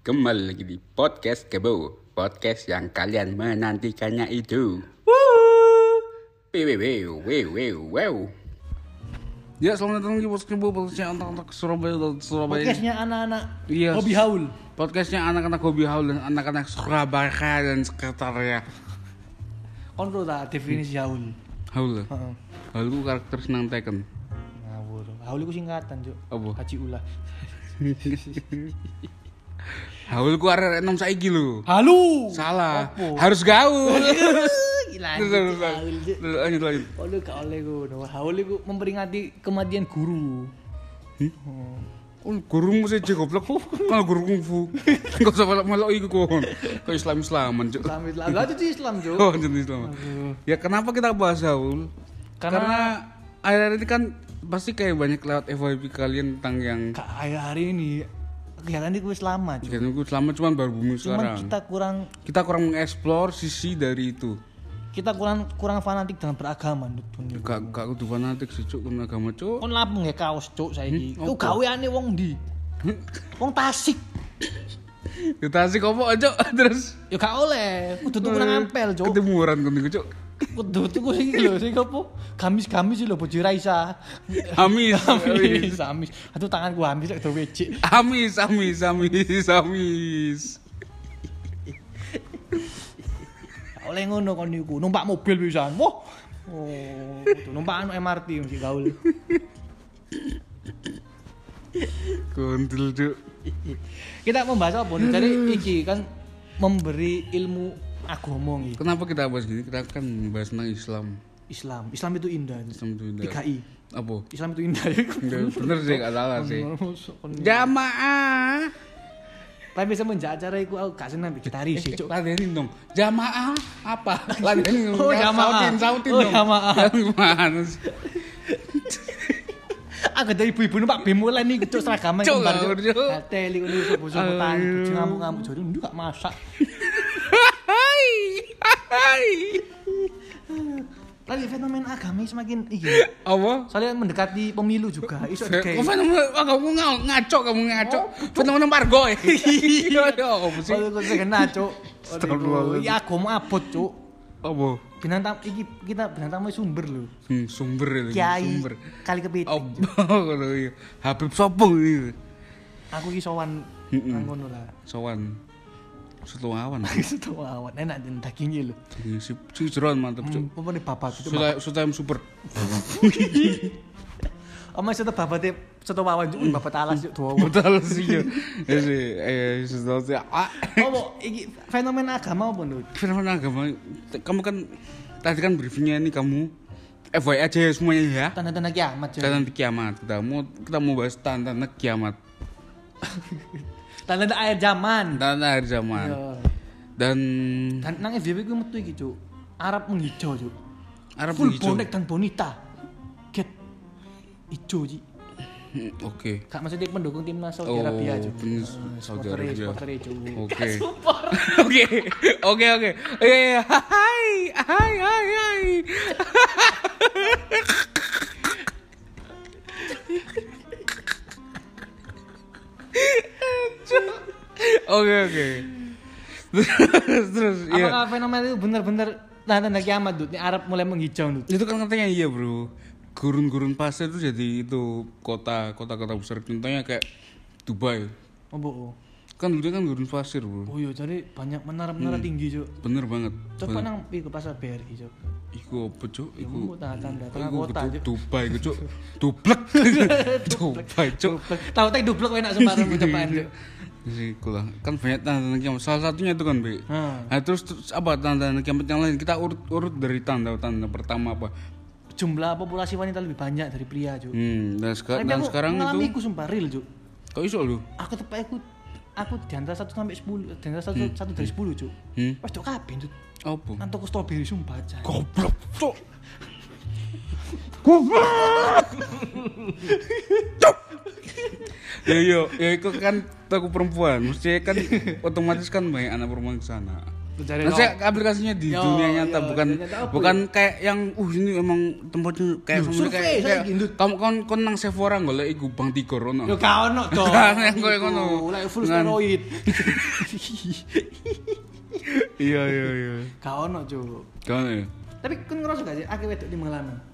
Kembali lagi di podcast Kebo Podcast yang kalian menantikannya itu Wew, wew, wew, wew, wew. Ya selamat datang di podcast Kebo Podcastnya anak-anak Surabaya dan Surabaya Podcastnya anak-anak Iya. hobi haul. Podcastnya anak-anak hobi haul dan anak-anak Surabaya dan sekitarnya tau tak definisi haul? Haul? Heeh. Haul ku karakter senang Tekken Ngawur. Haul iku singkatan, Cuk. Apa? Haji ulah. Haul ku arek enom saiki lho Halu. Salah Apa? Harus gaul Gila. Terus, terus, terus. Lanjut lanjut Oh, lu gak oleh ngono. Haul iku memperingati kematian guru. Oh, gurumu sih goblok Kalau guru kungfu Gak usah melok-melok iku kon Kau Islam-Islaman cuk Islam Islam. Lah itu Islam, Cuk. Oh, jenis Islam. Ya kenapa kita bahas Haul? Karena- Karena akhir-akhir ini kan pasti kayak banyak lewat FYP kalian tentang yang hari hari ini kegiatan itu wis lama, Cuk. Jangan gue selama cuman baru booming Cuman sekarang. kita kurang Kita kurang mengeksplor sisi dari itu. kita kurang kurang fanatik dengan beragama Cuk. Gak gak kudu fanatik sih cuk dengan agama cuk. Kon lapung ya kaos, Cuk, saiki. Hmm, Ku gaweane wong ndi? Wong Tasik. Kita sih kopo cuk terus Ya gak oleh, kudu tuku nang ampel, Cuk. ketemuran kan cuk. Kudu tuku sing lho, sing apa? Gamis-gamis lho bojo Raisa. Amis, Amis, amis. Aduh tanganku amis lek do wecik. amis, amis, amis, amis. Oleh ngono kon niku, numpak mobil pisan. Wah. Oh, numpak anu MRT mesti gaul. Kondil cuk. Kita membahas apa? Jadi iki kan memberi ilmu agama iki. Kenapa kita bahas gini? Kita kan bahas tentang Islam. Islam. Islam itu indah. Islam itu indah. 3I. Apa? Islam itu indah. Enggak, bener sih gak salah sih. Jamaah. Tapi semenjak acara iku aku gak seneng mbek gitaris sih, Cuk. Ladenin dong. Jamaah apa? Ladenin. Oh, jamaah. Sautin, sautin Oh, dong. jamaah. Gimana sih? Aku dari ibu-ibu numpak bemo lah nih cuk seragaman Cuk, kembar Cuk. Teli ini sopo-sopo tani kucing ngamuk-ngamuk jadi nduk gak masak. Hai. Lagi fenomena agama semakin iki. Apa? Soalnya mendekati pemilu juga. Iso kayak fenomena ah, kamu ng- ngaco kamu ngaco. Fenomena Margo ya. Iya, apa sih? Kalau kau cuk. Astagfirullahaladzim. Ya agama abot cuk. Apa? Bintang tamu iki kita bintang tamu sumber lho. Hmm, sumber itu. Sumber. kali kepiting. Cuk. Apa iya. Habib sopo iki? Aku ki sowan ngono lah. Sowan. Setu awan. Itu awan enak dan dagingnya lho. Si si jeron mantep cuk. Apa nih babat itu Sudah sudah super. Oma seto babate seto wawan juk babat alas juk tuwa. Betul sih ya. Ya sih, eh sudah sih. Ah. Apa iki fenomena agama apa lho? Fenomena agama, kamu kan tadi kan briefingnya ini kamu FYI aja ya semuanya ya. Tanda-tanda kiamat cuk. Tanda kiamat. Kita mau kita mau bahas tanda kiamat. Tanda-tanda akhir zaman. Tanda akhir zaman. Iya. Dan Dan nang FYP ku metu iki cuk. Arab menghijau cuk. Arab Full menghijau. bonek dan bonita. Get ijo. Hmm, Oke. Gak maksudnya pendukung timnas Saudi Oh, Arabia cuk. bener, Eh, Saudi Arabia. supporter cuk. Oke. Oke. Oke oke. Oke. Hai hai hai hai. Oke oke. Terus terus iya. Apakah fenomena itu benar-benar tanda-tanda kiamat Dut? Ini Arab mulai menghijau Dut. Itu kan katanya iya, Bro. Gurun-gurun pasir itu jadi itu kota kota-kota besar contohnya kayak Dubai. Oh, bohong. Kan dulu kan gurun pasir, Bro. Oh iya, jadi banyak menara-menara Hmm. tinggi cuk. Bener banget. Coba nang iku pasar BRI cuk. Iku apa, Cuk? Iku Iku tanda tengah kota cuk. Dubai iku, Cuk. Dublek. Dubai, Cuk. Tahu teh dublek enak sembarang cobaan cuk. Iku lah. Kan banyak tanda kiamat. Salah satunya itu kan, Be. Nah, Nah, terus, terus apa tanda kiamat yang lain? Kita urut urut dari tanda-tanda pertama apa? jumlah populasi wanita lebih banyak dari pria cuk. Hmm, dan, seka- dan aku sekarang itu iku sumpah real cuk. kok iso lu? Aku tepat aku aku di antara 1 sampai 10, di antara 1 satu dari 10 cuk. Hmm. Pas cuk kabeh cuk. Apa? Ngantuk strawberry sumpah aja. Goblok, Cuk. ya yo ya itu kan aku perempuan mesti kan otomatis kan banyak anak perempuan di sana Cari Maksudnya aplikasinya di Yo, dunia nyata yo, bukan nyata bukan kayak yang uh ini emang tempatnya kayak sebenarnya survei, kayak, kayak kamu kon kon nang Sephora golek iku Bang Tigor ono. Yo gak ono, Cok. Yang koyo ngono. Like full steroid. Iya iya iya. Gak ono, Cuk. Kan ya. Tapi kan ngerasa gak sih akeh wedok di Mengelana?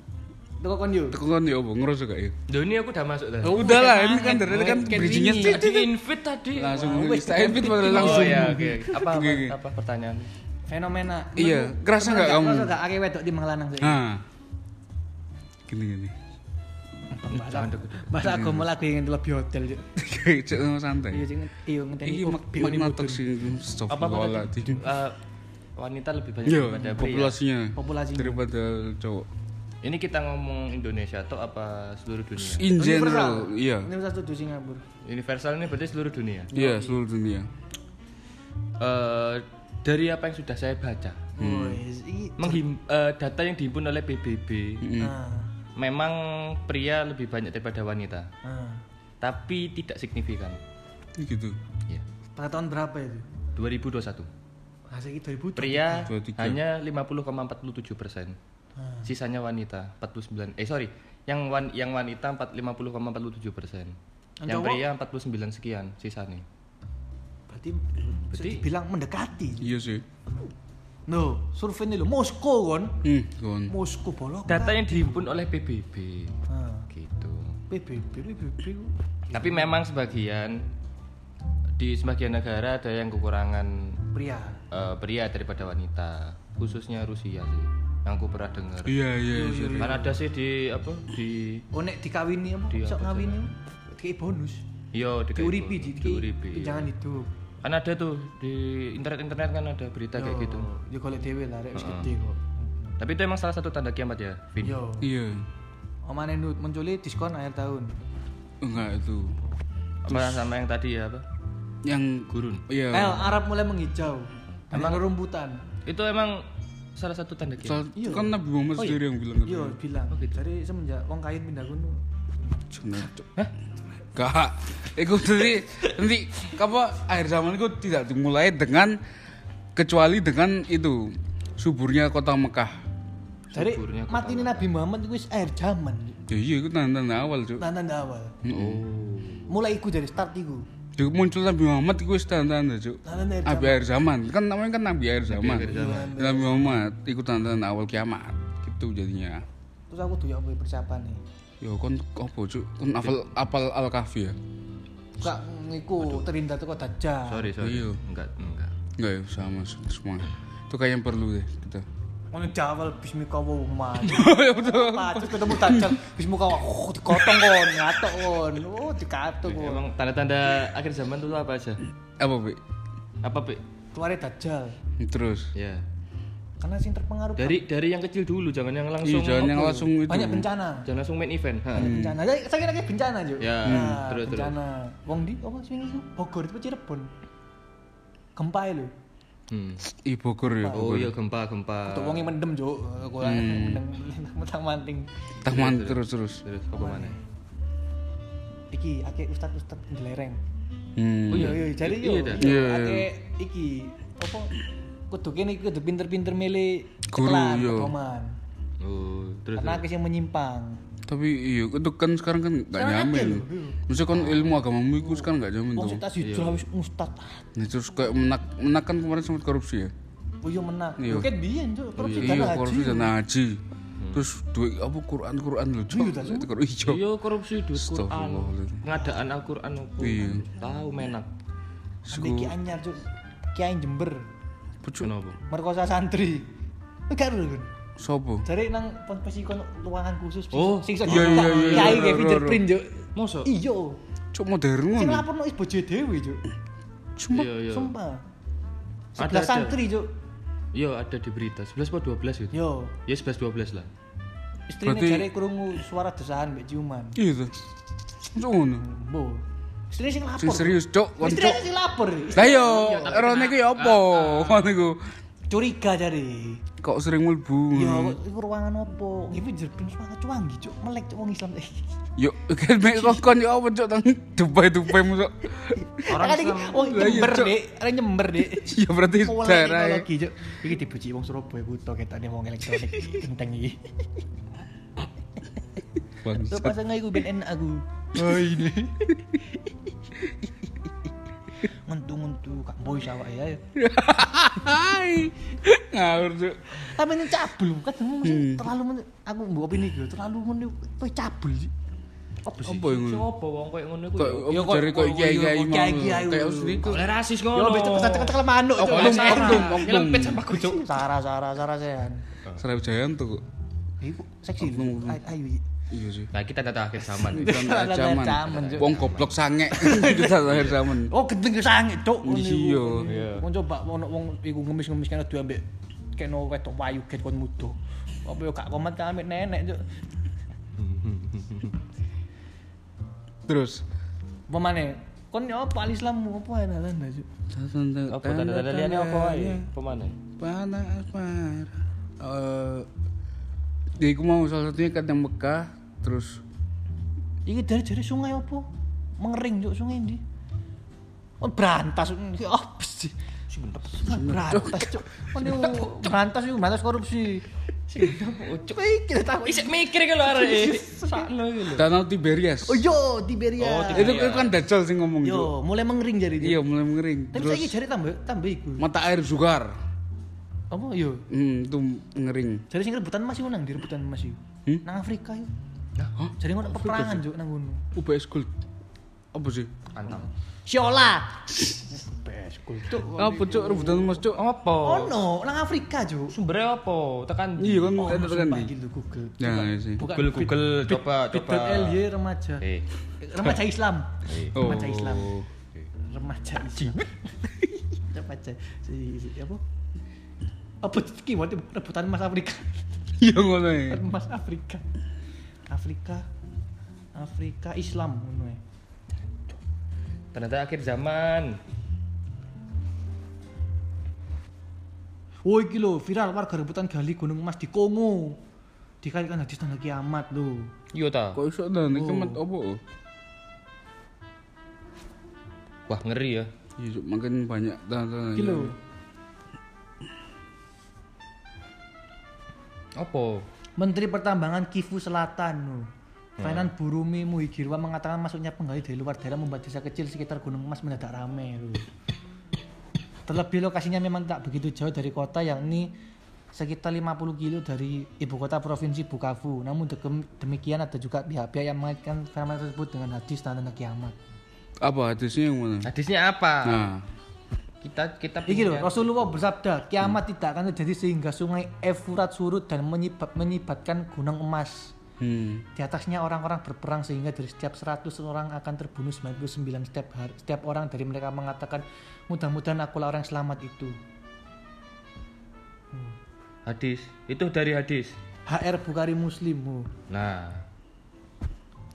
Teko kon yo. Teko kan ya apa ngerasa gak ya? Duh ini aku udah masuk tadi. Oh, Udah lah ini kan dari kan bridgingnya wingi. tit, tit, Di invite tadi. langsung wes, Insta invite padahal Oh, langsung. Oh ya, oke. Apa apa, apa pertanyaan? Fenomena. Iya, kerasa nggak kamu? Ngerasa gak akeh wedok di Mengelanang sih? Nah. Gini gini. Bahasa bahasa aku malah aku ingin lebih hotel, cek sama santai. Iya, sing iya ngenteni Iki mak sih stop Apa tadi? Eh, wanita lebih banyak Iya, daripada pria. populasinya Populasinya. daripada cowok. Ini kita ngomong Indonesia atau apa seluruh dunia? In general, Universal. iya. Universal Studio Singapura. Universal ini berarti seluruh dunia. Iya, seluruh dunia. Eh dari apa yang sudah saya baca, menghim, eh, data yang dihimpun oleh PBB, ah, memang pria lebih banyak daripada wanita, ah. tapi tidak signifikan. Gitu. Ya. Pada tahun berapa itu? 2021. Masa itu 2000. Pria 23. hanya 50,47 persen. Ah. Sisanya wanita 49. Eh sorry, yang wan, yang wanita 4 50,47 persen. Yang pria 49 sekian sisanya. Berarti berarti bilang mendekati. Iya sih. No, survei ini lo Moskow kon. Hmm. Moskow bolok. Data yang dihimpun oleh PBB. Ah, Gitu. PBB PBB. Tapi memang sebagian di sebagian negara ada yang kekurangan Pria. eh, pria daripada wanita, khususnya Rusia sih. Yang aku pernah dengar. Iya, iya, iya. Kan ada sih di apa di Oh nek dikawini apa? Di Sok ngawini. Kayak bonus. yo di Diuripi di diuripi. Jangan itu. Kan ada tuh di internet-internet kan ada berita kayak gitu. Ya golek dhewe lah rek wis gede kok. Tapi itu emang salah satu tanda kiamat ya, Vin. Yo. Iya. Omane Nut munculi diskon akhir tahun. Enggak itu. Apa sama yang tadi ya apa? Yang Gurun. iya. El Arab mulai menghijau. Emang rumputan. Itu emang salah satu tanda kiamat. Soal, kan Nabi Muhammad sendiri yang bilang Iya, gitu. bilang. Dari semenjak wong kain pindah gunung. Jangan. Hah? Gak. Iku nanti nanti apa akhir zaman itu tidak dimulai dengan kecuali dengan itu suburnya kota Mekah. Dari Suburnya mati ini Nabi Muhammad itu wis akhir zaman. Ya iya itu tanda-tanda awal, Cuk. Tanda awal. Oh. Mulai iku dari start iku. Jadi muncul Nabi Muhammad itu wis tanda-tanda, Cuk. Nabi zaman. akhir zaman. Kan namanya kan Nabi akhir zaman. Nabi Muhammad itu tanda-tanda awal kiamat. Gitu jadinya. Terus aku tuh ya apa persiapan nih. Ya kon apa, Cuk? Kon apal apal Al-Kahfi ya? Kak ngiku terindah tuh kok dajjal. Sorry, sorry. Iya. Enggak, enggak. Enggak ya, sama semua. Itu kayak yang perlu deh kita. Ono jawal bismika wa umma. ya betul. Terus ketemu dajjal bismika wa oh, dikotong kon, ngatok kon. Oh, dikatok kon. Emang tanda-tanda akhir zaman itu apa aja? Apa, Pi? Apa, Pi? Keluarnya dajjal. Terus. Ya. Karena sing terpengaruh Dari dari yang kecil dulu, jangan yang Iya, langsung jangan yang langsung itu. banyak bencana. jangan langsung main event. Ha. Banyak bencana. Saya saya kira kayak bencana, Jo. Ya, Nah, terus, terus. bencana. Wong di apa sing iku? Bogor itu Cirebon. Gempa lho. Hmm. Ih, Bogor ya. Oh iya gempa gempa. Untuk wong mendem, Jo. Aku mendem mentang-manting. Taman terus terus. Terus apa mana? Iki akeh ustad-ustad di lereng. Hmm. Oh Iya, iya. jadi Iya, yo. Iya, iya. Akeh iki apa kudu kene iki kudu pinter-pinter milih Guru, iklan, iya. Oh, terus. Karena akeh yang menyimpang. Tapi iya, itu kan sekarang kan akeh nyamin. iya. Maksudnya kan ilmu agamamu itu sekarang nggak nyamin tuh. hijrah wis ustad. Nah, terus kayak menak menakan kemarin sempat korupsi ya. Oh iya menang. Iya. Ket biyen, Jo. Korupsi iya, haji. korupsi dan haji. Terus duit apa Quran Quran loh, Cok. Itu kan hijau. Iya korupsi duit Quran. Pengadaan Al-Qur'an apa? Iya. Tahu menak. Sampai Ki Anyar, Jo. Kiai Jember Kenapa? merkosa santri. Enggak lho. Sopo? Jadi nang pos kon ruangan khusus. Oh, sing iso iya, iya, iya, Kiai iya, fingerprint, Jo. Mosok? Iya. Cok modern Sing ngono. laporno is bojo dhewe. Cuma Iya, iya. Sumpah. Ada, santri, Jo. Iya, ada di berita. 11 atau 12 gitu. Yo, Ya 11 12 lah. istrine Berarti- jare krungu suara desahan mbek ciuman. iya tuh. Cok ngono. Bo. Istrine sing lapor. Sing serius. Kon Istrine sing lapor. Lah yo, rone ku ya apa? Ngono iku. Curiga jare. Kok sering mlebu? Ya, iku ruangan opo? Iki jerbin semangat cuanggi, Cuk. Melek Cuk wong Islam. Yo, kan mek kokon yo apa cuk tang dupai-dupai musuk. Orang Kan iki Islam Lah, iya, nyember. Dek. Arek nyember, Dek. Ya berarti daerah. teknologi, Cuk. Iki dibuji wong Surabaya buta ketane wong elektronik genteng iki. Tuh Bangsat. pasang aku ben enak aku. Oh ini. Ngentu-ngentu kak boy sawak ya. Hai. Ngawur cuk. Tapi ini cabul kan terlalu men- aku mbok opini gitu, terlalu men kowe cabul sih. Apa sih? Apa yang ngono? Siapa wong koyo ngono iku? Ya? Ya, kok- jare kok kok- kiai-kiai kiai-kiai Kayak ngono. sediku. Oleh rasis Yo ngono. becek ketek manuk. Oknum, oknum. Nyelempit sama aku, Cuk. Sarah, Sarah, Sarah sehan. Serap Jayanto kok. Iku seksi Ayu. Iya sih. Nah, kita data akhir zaman. Kan Anak zaman. Wong goblok sange. Kita akhir zaman. Oh, gendeng ke sange, Cuk. Iya. Wong coba ono wong iku ngemis-ngemis kene duwe ambek keno wetok wayu get kon mudo. Apa yo gak komat kan ambek nenek, Cuk. Terus Apa maneh? Kon yo apa Islammu apa enak Cuk? Apa tanda-tanda liane apa wae? Apa maneh? Panah asmara. Eh, iku mau salah satunya kan yang Mekah, terus Iki dari jari sungai apa? Mengering Cuk, sungai ndi? Oh, berantas. Iki apa sih? Berantas, Cuk. Oh, ini berantas itu berantas korupsi. Cuk, iki kita tahu. Isek mikir iki lho arek. Sakno iki lho. Danau Tiberias. Oh, yo, Tiberia. Oh, itu, itu kan Dajjal sing ngomong itu. Yo, mulai mengering jari dia. Iya, mulai mengering. Tapi Terus saiki jari tambah tambah iku. mata air sugar. Apa yo? Hmm, itu ngering. Jari sing rebutan Mas iku nang di rebutan Mas iku. Hmm? Nang Afrika yo. Hah? Jadi ngono peperangan juk nang ngono. UBS Gold. Apa sih? Antam. Siola. Bes kultuk. Apa cuk rebutan Mas cuk? Apa? Oh no, nang Afrika juk. Sumbernya apa? Tekan Iya kan ada tekan nih. gitu Google. Ya, iya sih. Google, Google, coba, coba. Bit.ly remaja. Eh. Remaja Islam. Oh. Remaja Islam. Remaja Islam. Remaja si, si apa? Apa keyword rebutan Mas Afrika? Iya ngono ya. Mas Afrika. Afrika. Afrika Islam ngono ya. Ternyata akhir zaman. Oh iki lho, viral warga rebutan gali Gunung Emas di Kongo. Dikalikan hadis tanggal kiamat lho. Iya ta. Kok iso ta nek kemet apa? Wah, ngeri ya. Iya, makin banyak tanda-tanda. Iki lho. Apa? Menteri Pertambangan Kivu Selatan lho. Fainan Burumi Muhigirwa mengatakan masuknya penggali dari luar daerah membuat desa kecil sekitar Gunung Emas mendadak ramai lho. Terlebih lokasinya memang tak begitu jauh dari kota yakni sekitar 50 kilo dari ibu kota provinsi Bukavu. Namun de- demikian ada juga pihak-pihak yang mengaitkan fenomena tersebut dengan hadis tanda kiamat. Apa hadisnya yang mana? Hadisnya apa? Nah, Kita kita Iki loh, Rasulullah bersabda, kiamat tidak akan terjadi sehingga sungai Efrat surut dan menyibak, menyibatkan gunung emas. hmm. Di atasnya orang-orang berperang sehingga dari setiap 100 orang akan terbunuh 99 setiap hari. Setiap orang dari mereka mengatakan, mudah-mudahan akulah orang yang selamat itu. hadis. Itu dari hadis. HR Bukhari Muslim. oh. Nah,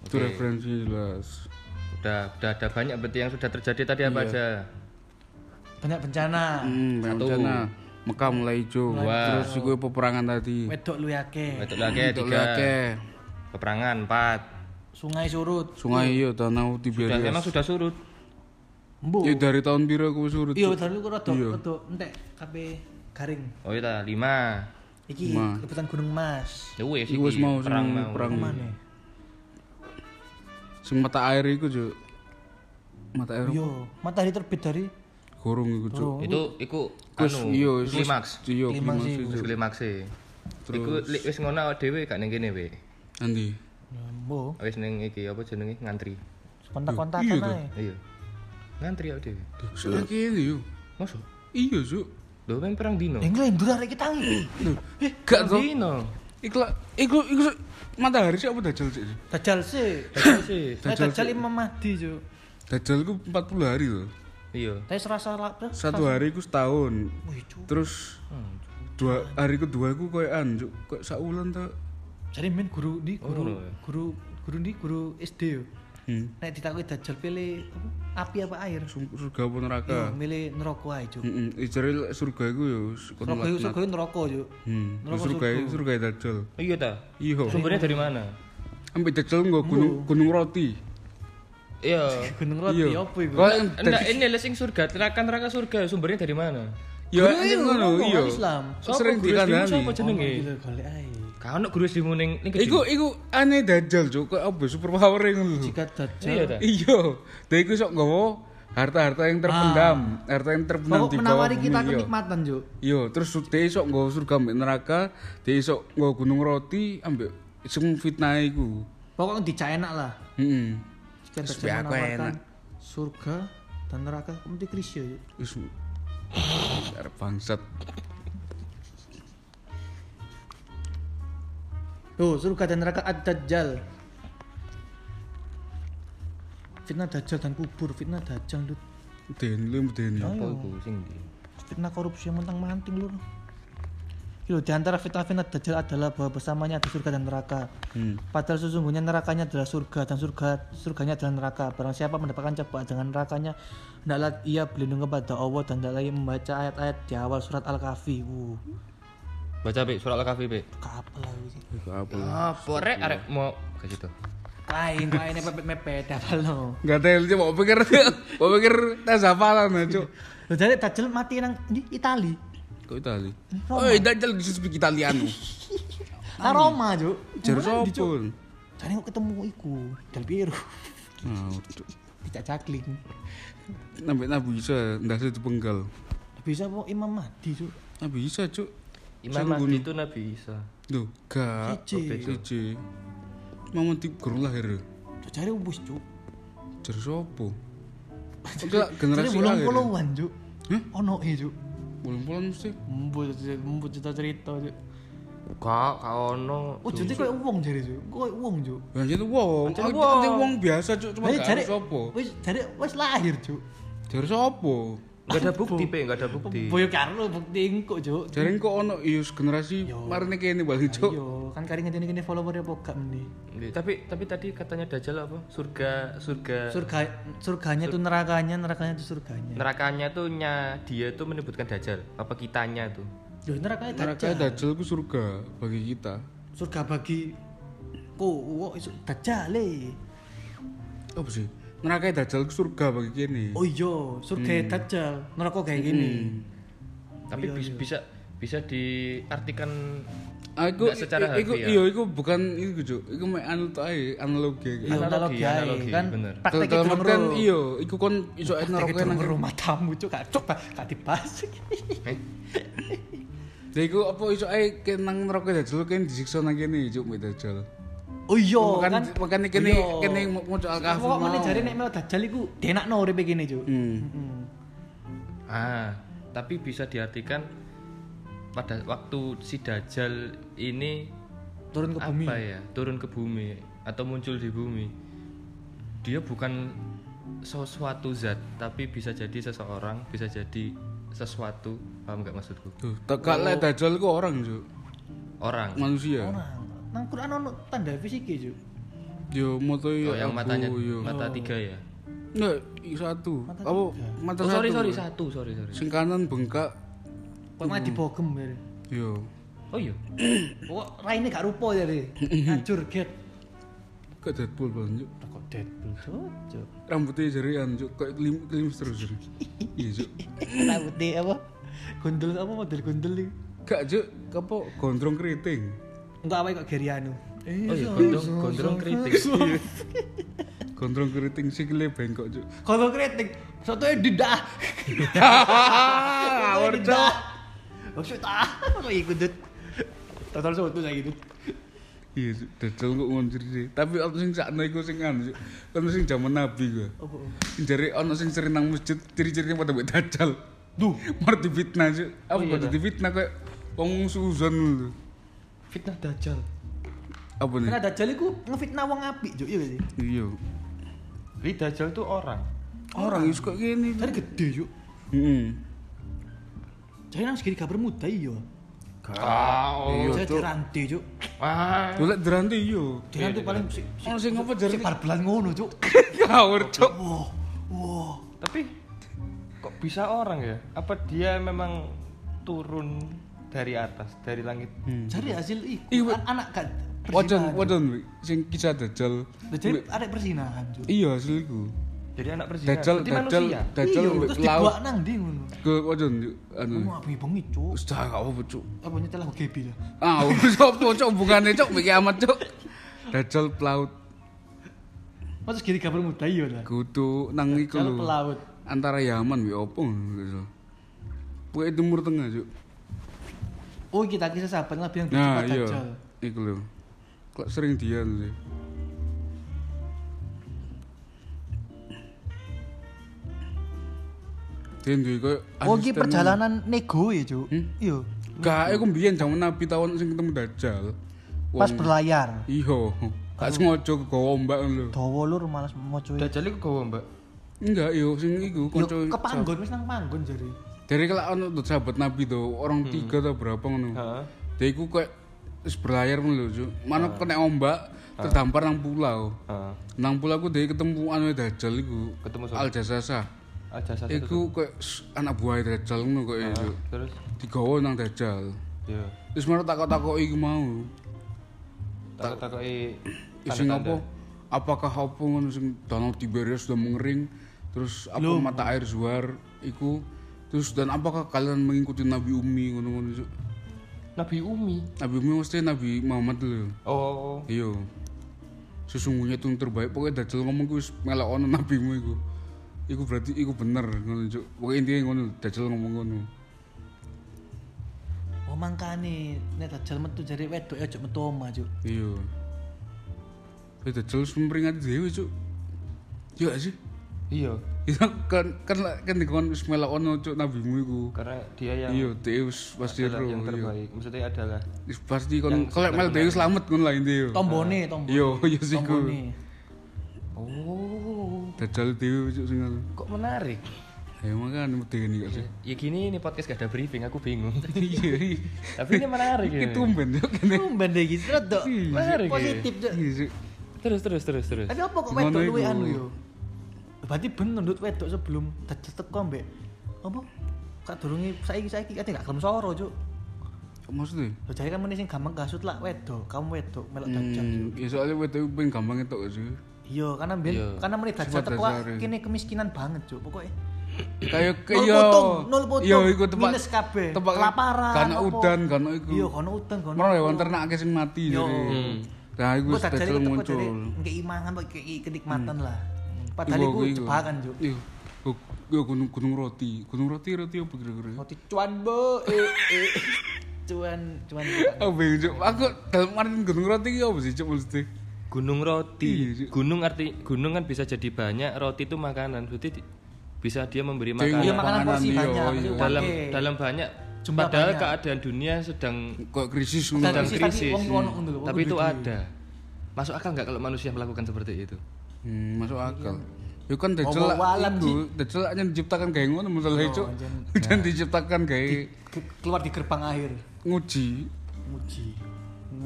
itu Oke. referensinya jelas. udah udah ada banyak berarti yang sudah terjadi tadi apa aja? Banyak bencana. Hmm, banyak Satu. bencana. Mekah mulai hijau. Dua. Terus iku peperangan tadi. Wedok lu yake. Betul lagi Itu tiga. lagi. Peperangan empat. Sungai surut. Sungai iya danau Sudah Tiberias. memang sudah surut. Embu. Ya dari tahun biru aku surut. Iya, dari lu rada Iya. rada entek kabeh garing. Oh iya lima. Iki Ma. rebutan Gunung. Ya wis Iku wis iki, mau perang mau. perang. Mana? Sing mata air iku, Cuk. Mata air. Yo, matahari terbit dari Gorong iku, Cuk. Turu. Itu iku anu, iya, wis- klimaks. Iya, Klimaks klimaks klimaks e. Iku wis ngono awake dhewe gak ning kene we. Nanti. Mbo, Wis ning iki apa jenenge ngantri. kontak-kontakan Iya tuh. ae. Iya. Ngantri awake dhewe. Saiki iki yo. Mosok? Iya, Cuk. Lho men perang dino. Yang ngelendur arek kita ngi. Eh, gak dino. Iku iku iku matahari sih apa dajal sih? Dajjal sih. Dajjal sih. Sih. Imam Mahdi, Cuk. Dajjal ku 40 hari loh. Iya. Tapi serasa lah, Bro. Satu hari ku setahun. Wih. Terus dua hari kedua ku Cuk. Kayak saulan ta. Jadi men guru di guru Oh, iya. guru guru di guru SD yo. Hmm. Nek ditakoki dajal pilih api apa air? Sur- Surga apa neraka? Yo, milih neraka ae, Cuk. Heeh, jare surga iku yo itu laknat. surga itu neraka, Cuk. Hmm, Neraka surga surga. surga dajal. Iya ta. Iya. Sumbernya dari mana? Ambil dajal nggo gunung gunung roti. Iya. Gunung roti Iya. apa iku? Kok yang Enggak, ini lah sing surga, neraka neraka surga. Sumbernya dari mana? Ya ngono iya. Islam. Sering dikandani. Siapa jenenge? Gila golek ae. Kau nak guru SD mu ning ning kecil. Iku iku aneh dajal cuk, kok apa super power ngono lho. Jika dajal Iya. Iya, dia iku sok nggawa harta-harta yang terpendam, harta yang terpendam Pokok di bawah menawari kita iya. kenikmatan, Cuk. Iya, terus dia sok nggawa surga ambek neraka, dia sok nggawa gunung roti ambek sing fitnah iku. Pokoknya dijak enak lah. Heeh. Jika Terus dajal biar aku menawarkan enak. surga dan neraka mesti krisya. Wis arep bangsat. Tuh, surga dan neraka ad-dajjal. Fitnah dajjal dan kubur, fitnah dajjal, Dut. Den lu den. Apa iku sing? Fitnah korupsi yang mentang-manting lur. Yo, di antara fitnah-fitnah dajjal adalah bahwa bersamanya ada surga dan neraka. Hmm. Padahal sesungguhnya nerakanya adalah surga dan surga surganya adalah neraka. Barang siapa mendapatkan cobaan dengan nerakanya, hendaklah ia berlindung kepada Allah dan hendaklah ia membaca ayat-ayat di awal surat Al-Kahfi. Uh, Baca Pik, surat Al-Kahfi Pik. kapal lagi sih. Iku apa? Apa rek arek mau ke situ? Lain, lain mepet mepet apa lo? Enggak tahu coba mau pikir mau pikir tes hafalan ya, Cuk. Lo jadi dajjal mati nang di Itali. Kok Itali? Oh, dajal bisa speak Italiano. Nang Roma, Cuk. Jar Di, Cuk. sopun. Jadi kok ketemu iku Del Piero. Ah, Cuk. Tidak cakling. Sampai Nabi Isa ndak itu penggal. Bisa kok Imam Mahdi, Cuk. Nabi Isa, Cuk. Imam Mahdi itu Nabi Isa. Duh, gak. Cici. Cici. Mama tip guru lahir. Cari ubus, Cuk. Jar sopo? Enggak generasi bolong akhir. puluhan, Cuk. Hah? Ono e, Cuk. Bolong-bolong mesti. Mbut mbut cerita-cerita, Cuk. Kak, kak ono. Oh, jadi koyo wong jare, Cuk. Koyo wong, Cuk. Ya jadi wong, Aku wong. biasa cuk, cuma gak sopo. Wis jare wis lahir, Cuk. Jare sopo? Enggak ada bukti, Pik, enggak ada bukti. Boyo karo bukti engko, Cuk. Jare kok ono ius generasi marine kene bali cuk. Iya, kan kari ngene ngene follower apa gak meni. Iya, Tapi tapi tadi katanya Dajjal apa? Surga surga Surga surganya itu nerakanya, nerakanya itu surganya. nerakanya tuh nya dia tuh menyebutkan Dajjal. Apa kitanya tuh? Yo nerakanya Neraka dajjal. dajal ku surga bagi kita. Surga bagi ku wo iso dajjal e. Apa sih? Neraka dajal surga bagi kene. Oh iya, surga dajjal. Neraka kayak gini. Tapi bis- bisa bisa diartikan Aku Nggak secara iku harfiah. iya iku bukan iku cuk. Iku mek anu tok ae analogi. Iya, Analogi, analogi analogi, kan bener. praktek Dalam itu artian iya, iku kon iso neraka nang rumah tamu cuk gak coba gak dibahas. eh, Jadi iku apa iso ae ke nang neraka dajal kene disiksa nang kene cuk mek dajal. Oh iya, Makan kan makane kene Iya. kene mau al-kahfi Pokok mau. meneh jare nek mau dajjal iku denakno uripe kene cuk. Hmm. Heeh. ah, tapi bisa diartikan pada waktu si Dajjal ini Turun ke bumi. apa ya turun ke bumi atau muncul di bumi dia bukan sesuatu zat tapi bisa jadi seseorang bisa jadi sesuatu paham nggak maksudku Tuh, tekak lek dajal ku orang cuk. orang Manusia. Orang. Nang Quran ono tanda fisike cuk. Yo moto oh, yo yang matanya yo. mata tiga ya Enggak, i- satu. Apa mata oh, satu? sorry sorry satu sorry sorry Sing kanan bengkak. Pokoknya dibogem ya. Yo. oh iya Pokok raine gak rupo jare. Hancur get. Kok Deadpool banget cuk. Kok Deadpool cuk. Rambutnya jarian cuk, kayak kelim kelim terus cuk. Iya cuk. Rambutnya apa? Gondol apa model gondol iki? Gak cuk, apa gondrong keriting. Enggak apa kok Geriano. oh iya gondrong gondrong kritik Gondrong keriting sikile bengkok cuk. Kalau kritik, sotonya didah. Ngawur cuk. Maksud ah, kok ikut dut. Total soto saya gitu. Iya, Cuk. dajal kok ngoncir sih. Tapi ono sing sakno iku sing anu cuk. Ono sing jaman Nabi gua. Apa? Sing jare ono sing sering nang masjid ciri-cirinya pada mbek dajal. Duh, Mar difitnah cuk. Apa Oh, iya, kok difitnah kayak wong suzon lho. Fitnah dajjal. Apa nih? Karena dajjal iku ngefitnah wong apik, Juk, iya gak sih? Iya. Li Dajjal tuh orang Orang wis kok gini. Jadi gede, Juk. Heeh. Jadi nang segini kabar muda iya. ah oh Iya, Saya Cuk. diranti, Juk. Wah. Golek deranti yo. Dia nanti paling si Ono sing apa si jar barbelan ngono, Cuk. ngawur cuk. Wah, wah. Tapi kok bisa orang ya? Apa dia memang turun dari atas, dari langit? Jadi hasil iku Iya, an- anak gak Wajan wajan sing kisah dajal. Jadi ada persinahan. Iya hasil iku. Jadi anak berzina. Dajal dajal dajal Iya, terus dibuat nang ndi ngono. Ke wajan anu. Kamu api bengi, Cuk. Wis dah gak apa cuk. Apa nyetel aku gebi lah. Ah, opo cuk hubungane cuk mbek kiamat cuk. Dajal pelaut Mas gini gambar muda iya lah. kudu nang iku lho. pelaut. Antara Yaman mbek opo ngono. Pokoknya timur tengah cuk. Oh, kita kisah sahabat Nabi yang Nah, berjumpa iya. Dajjal. Iku lho. Kok sering dia sih. Dia duwe koyo Oh, iki perjalanan nego ya, Cuk. Hmm? Iya. Gak, aku mbiyen jaman Nabi tahun sing ketemu Dajjal. Pas Wong- berlayar. Iya. Gak sengaja kegawa ombak lho. Dawa lur malas moco. Dajal iku gowo, Mbak. Enggak, yo sing iku Yo kanca. kepanggon wis nang panggon jare. Dari kelak ono tuh sahabat Nabi tuh, orang tiga atau berapa ngono. Heeh. Dia iku kayak berlayar ngono lho, Cuk. Mana kena ombak terdampar nang pulau. Heeh. Nang pulau ku dia ketemu anu Dajjal iku. Ketemu Al Jasasa. aja satu. Iku kayak anak buah Dajjal ngono kok Cuk. Terus Digawa nang Dajjal. ya Terus mana takok-takoki iku mau. takut-takuti Ya, Sing apa? Apakah apa ngono sing danau Tiberias sudah mengering? Terus apa mata air Zuhar iku? Terus dan apakah kalian mengikuti Nabi Umi ngono-ngono? Nabi Umi. Nabi Umi mesti Nabi Muhammad lho. Oh, Iya. Sesungguhnya itu yang terbaik. Pokoknya Dajjal ngomong ku wis melok ono nabimu iku. Iku berarti iku bener ngono Cuk. Pokoknya intinya ngono Dajjal ngomong ngono. Oh mangkane nek Dajjal metu jare wedok ya aja metu omah, Cuk. Iya. Dajjal wis memperingati dhewe Cuk. Iya sih? Iya. Iya kan kan kan dikon wis melok ono Cuk nabimu iku. Karena dia yang Iya, dia wis pasti ro. yang Iya. terbaik. Maksudnya adalah Wis pasti kon kalau mel dhewe selamat kon lah intinya. Tombone, tombone. Iya, iya sih. Oh, Dajjal dhewe Cuk sing ngono. kok menarik. Ya makane medeni gak sih? Ya gini ini podcast gak ada briefing, aku bingung. Iya. Tapi ini menarik ya. Itu tumben Cuk kene. Tumben deh gitu rada Menarik ya. positif. Iya Cuk. Terus terus terus terus. Tapi apa kok wedok luwe anu yo? Berarti bener ndut wedok sebelum Dajjal teko mbek apa? Kak durunge saiki saiki kate gak gelem soro, Cuk. Maksudnya? Lo jadi kan mending sing gampang kasut lah wedok, kamu wedok melok Dajjal. Hmm, ya soalnya wedok pengen gampang itu sih? Iya, karena ben Iya. karena menit Dajjal teko dasare. kene kemiskinan banget, Cuk. Pokoknya Kayak Nol kayak potong, nol potong. Iya, iku tempat Minus kabeh. Tempat Kelaparan, Karena udan, karena iku. iya kono udan kono. Mana hewan ternak akeh sing mati Yo. jadi. Hmm. Nah, iku teko muncul. ngekei imangan, ngekei kenikmatan lah. Padahal Iku, jebakan, Cuk. Iya. Yo, gunung gunung roti. Gunung roti roti apa kira-kira? Roti cuan, Bu. Eh, eh. Cuan, cuan. Oh, bingung. Aku dalam arti gunung roti iki apa sih, Cuk, maksudnya? Gunung Iya, roti. Cuk. Gunung arti gunung kan bisa jadi banyak, roti itu makanan. Berarti bisa dia memberi makanan. Iya, makanan porsi iya, banyak. iya. dalam dalam banyak Jumlah padahal banyak. keadaan dunia sedang Kok krisis sedang krisis wong tapi itu ada. Masuk akal nggak kalau manusia melakukan seperti itu? Hmm, masuk akal. Ya kan walam, itu, hanya diciptakan kayak ngono masalah itu. anjen. Dan diciptakan kayak Ke- keluar di gerbang akhir. nguji. Muji.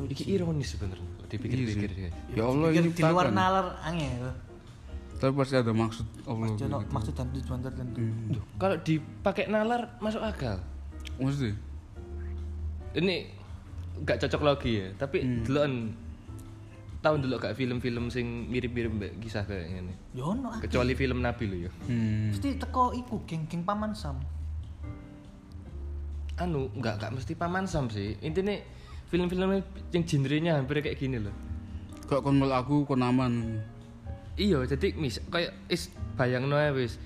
Ini ironis sebenarnya. Dipikir-pikir Iya guys. Ya Allah ini di luar nalar angel. Tapi pasti ada maksud Allah. Jono gitu. maksud dan tujuan tertentu. Duh, kalau dipakai nalar masuk akal. Maksudnya? Ini nggak cocok lagi ya, tapi Hmm. Tahun dulu gak film-film sing mirip-mirip mbak kisah kayak gini. Yo ono ah. Kecuali film Nabi lo ya. Hmm. Mesti teko iku geng-geng paman Sam. Anu, nggak nggak mesti paman sam sih. Intinya film-film yang genrenya hampir kayak gini loh. Kok kon aku kon aman. Iya, jadi mis kayak is bayang ya wis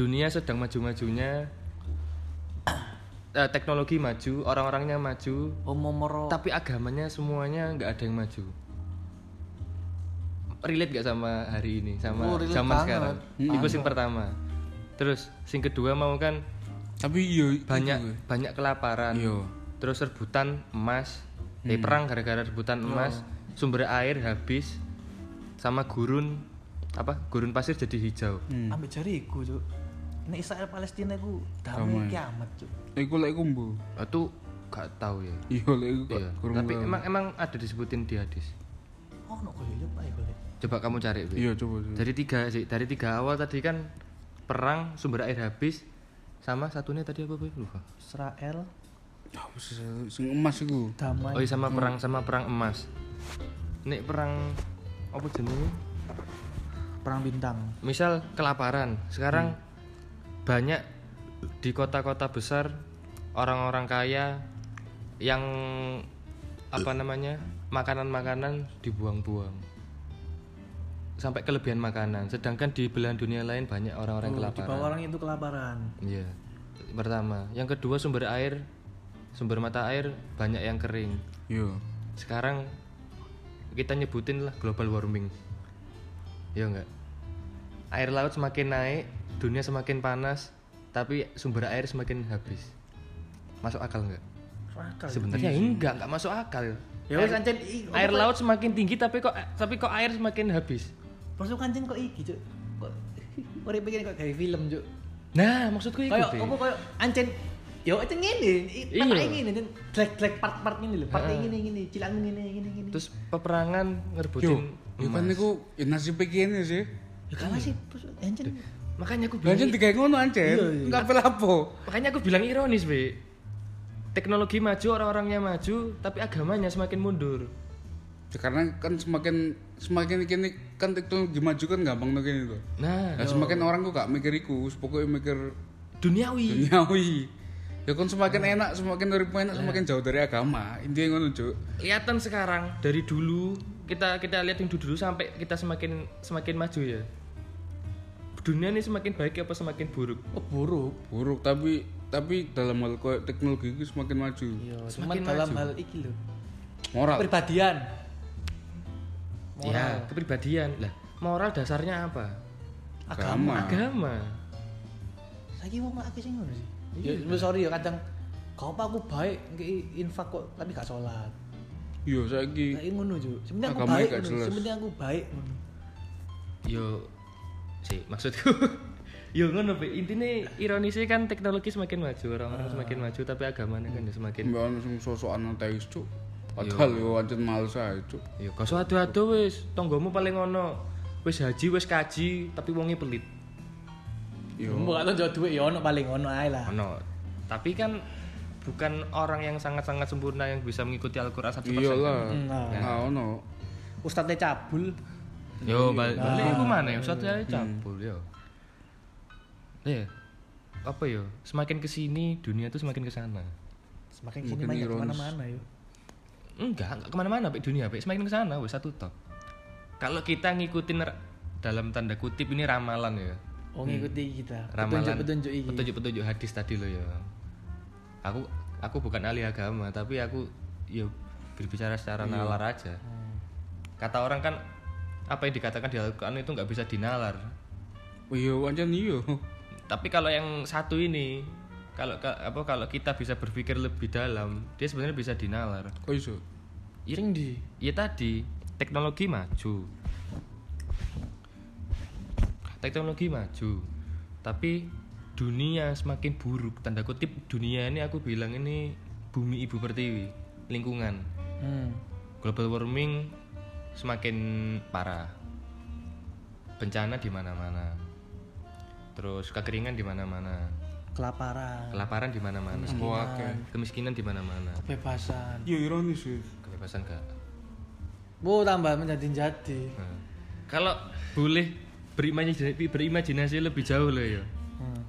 dunia sedang maju-majunya eh, teknologi maju, orang-orangnya maju, Omomoro. tapi agamanya semuanya nggak ada yang maju. Relate gak sama hari ini, sama Oh, zaman banget. sekarang? Itu yang pertama. Terus sing kedua mau kan Tapi iya banyak itu, banyak kelaparan. Iya. Terus rebutan emas, eh perang gara-gara rebutan emas, sumber air habis, sama gurun apa gurun pasir jadi hijau. Hmm. Ambek jari iku, Cuk. Nek Israel Palestina iku damai kiamat, Cuk. Iku lek kumbu. Itu gak tahu ya Iya lek iku iya. tapi emang emang ada disebutin di hadis Oh, no koyo yo Pak koyo. Coba kamu cari Bi. Iya coba. coba. dari tiga sih dari tiga awal tadi kan perang sumber air habis sama satunya tadi apa Bi? lupa Israel sing emas iku. damai. oh iya sama perang sama perang emas nek perang apa jenenge perang bintang. misal kelaparan sekarang banyak di kota-kota besar orang-orang kaya yang apa namanya makanan-makanan dibuang-buang sampai kelebihan makanan. Sedangkan di belahan dunia lain banyak orang-orang Oh, di kelaparan. bawah orang itu kelaparan. iya pertama. Yang kedua sumber air sumber mata air banyak yang kering. Iya. sekarang kita nyebutin lah global warming. Ya enggak air laut semakin naik dunia semakin panas tapi sumber air semakin habis. Masuk akal enggak Akal. sebenarnya enggak enggak masuk akal. Ya wis ancen i- air laut semakin tinggi tapi kok tapi kok air semakin habis Masuk kancing kok iki, Cuk. Kok uripe iki kok gawe film, Cuk. nah maksudku itu Kayak apa kayak ancen Yo, itu ngene, i- Iya. ngene, dan drag-drag part-part ngene lho, part ngene ngene, cilanmu ngene ngene ngene. terus peperangan Yo, ngerebutin ya kan niku ya nasib kene sih. ya kan sih, terus ancen makanya aku Lah bilang jan digawe ngono ancen. Iya, iya. Enggak apa makanya aku bilang ironis be teknologi maju orang-orangnya maju tapi agamanya semakin mundur Ya, karena kan semakin semakin kini kan teknologi maju kan gampang tuh kene tuh. nah Nah, semakin orang kok gak mikir iku, pokoknya mikir duniawi duniawi. Ya kan semakin enak, semakin urip enak, semakin jauh dari agama. Intinya ngono, Cuk. kelihatan sekarang dari dulu kita kita lihat yang dulu sampai kita semakin semakin maju ya dunia ini semakin baik apa semakin buruk oh buruk. Buruk tapi tapi dalam hal teknologi itu semakin maju. Iya, cuman Semakin dalam maju. hal iki lho. Moral. Pribadian. ya kepribadian lah moral dasarnya apa Agama. agama Saiki wong akeh sing ngono sih. Ya sorry ya kadang kau apa aku baik infak kok tapi gak sholat. Iya, saiki Kayak ngono Cuk. Sebenarnya aku baik. Sebenarnya aku baik ngono. yo sih maksudku yo ngono Be. intinya ironisnya kan teknologi semakin maju orang-orang semakin maju tapi agamanya kan ya semakin mbak ono sing sosokan ateis, Cuk. Padahal yo ancen males ae, Cuk. yo kau adu-adu wis tonggomu paling ono wis haji wis kaji tapi wonge pelit Yo. Mbok gak tau jauh duit ya ono paling ono ae lah. ono tapi kan bukan orang yang sangat-sangat sempurna yang bisa mengikuti Al-Qur'an 100% Iyalah. Nah, Nah, ono. Ustadznya cabul. Yo, balik balik iku mana ya? Ustaz ya campur yo. Ya. Apa yo? Semakin ke sini dunia tuh semakin ke sana. Semakin sini Makin banyak ke mana-mana ya. Enggak, enggak ke mana-mana, Pak dunia, Pak. Semakin ke sana, wes satu top. Kalau kita ngikutin dalam tanda kutip ini ramalan ya. Oh ngikuti kita. Ramalan Petunjuk-petunjuk iki. Petunjuk-petunjuk hadis tadi lo ya. Aku aku bukan ahli agama, tapi aku yo berbicara secara nalar aja. Kata orang kan apa yang dikatakan di Al-Qur'an itu nggak bisa dinalar. Oh iya, ancen iya. Tapi kalau yang satu ini kalau ka- apa kalau kita bisa berpikir lebih dalam, dia sebenarnya bisa dinalar. Kok iso? Ya, ya tadi teknologi maju. Teknologi maju. Tapi dunia semakin buruk. Tanda kutip dunia ini aku bilang ini bumi ibu pertiwi, lingkungan. Hmm. Global warming semakin parah. Bencana di mana-mana. Terus kekeringan di mana-mana. Kelaparan, Kelaparan di mana-mana. Mbok akeh. Kemiskinan di mana-mana. kebebasan. Iya ironis sih. Kebebasan gak Bu tambah menjadi-jadi. Nah, kalau boleh berimajinasi, berimajinasi lebih jauh loh ya. Hmm.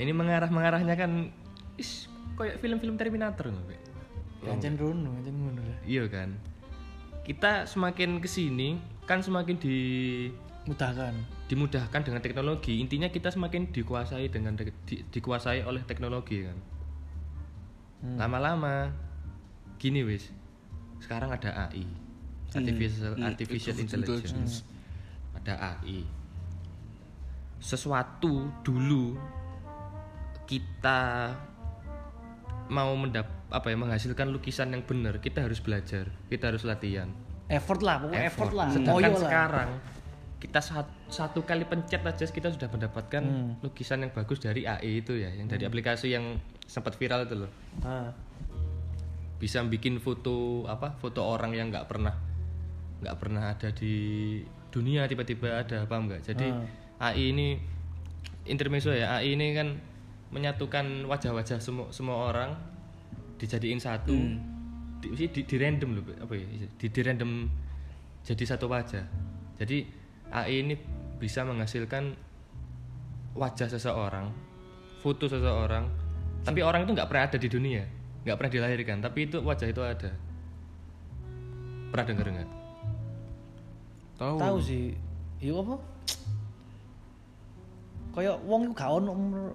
Ini mengarah-mengarahnya kan is kayak film-film Terminator loh. Pak. Ya ancen rono, ancen ngono lah. Iya kan. Kita semakin ke sini kan semakin di Mudahkan. dimudahkan dengan teknologi. Intinya kita semakin dikuasai dengan de- di- dikuasai oleh teknologi kan. Hmm. Lama-lama gini wis. Sekarang ada AI. Artificial Hmm, artificial artificial intelligence. Ada AI. Sesuatu dulu kita mau mendap apa ya menghasilkan lukisan yang benar, kita harus belajar, kita harus latihan. Effort lah, pokoknya effort, lah. Sedangkan Moyo lah. Kita sat- satu kali pencet aja kita sudah mendapatkan Hmm. lukisan yang bagus dari AI itu ya, yang dari aplikasi yang sempat viral itu loh. Ah. bisa bikin foto apa foto orang yang nggak pernah nggak pernah ada di dunia tiba-tiba ada paham nggak jadi AI ini intermezzo ya AI ini kan menyatukan wajah-wajah semua semua orang dijadiin satu di, di, di, di random loh apa ya di, di random jadi satu wajah jadi AI ini bisa menghasilkan wajah seseorang foto seseorang tapi orang itu nggak pernah ada di dunia nggak pernah dilahirkan tapi itu wajah itu ada pernah dengar nggak Tahu. Tahu sih. Iya apa? Kayak wong iku gak ono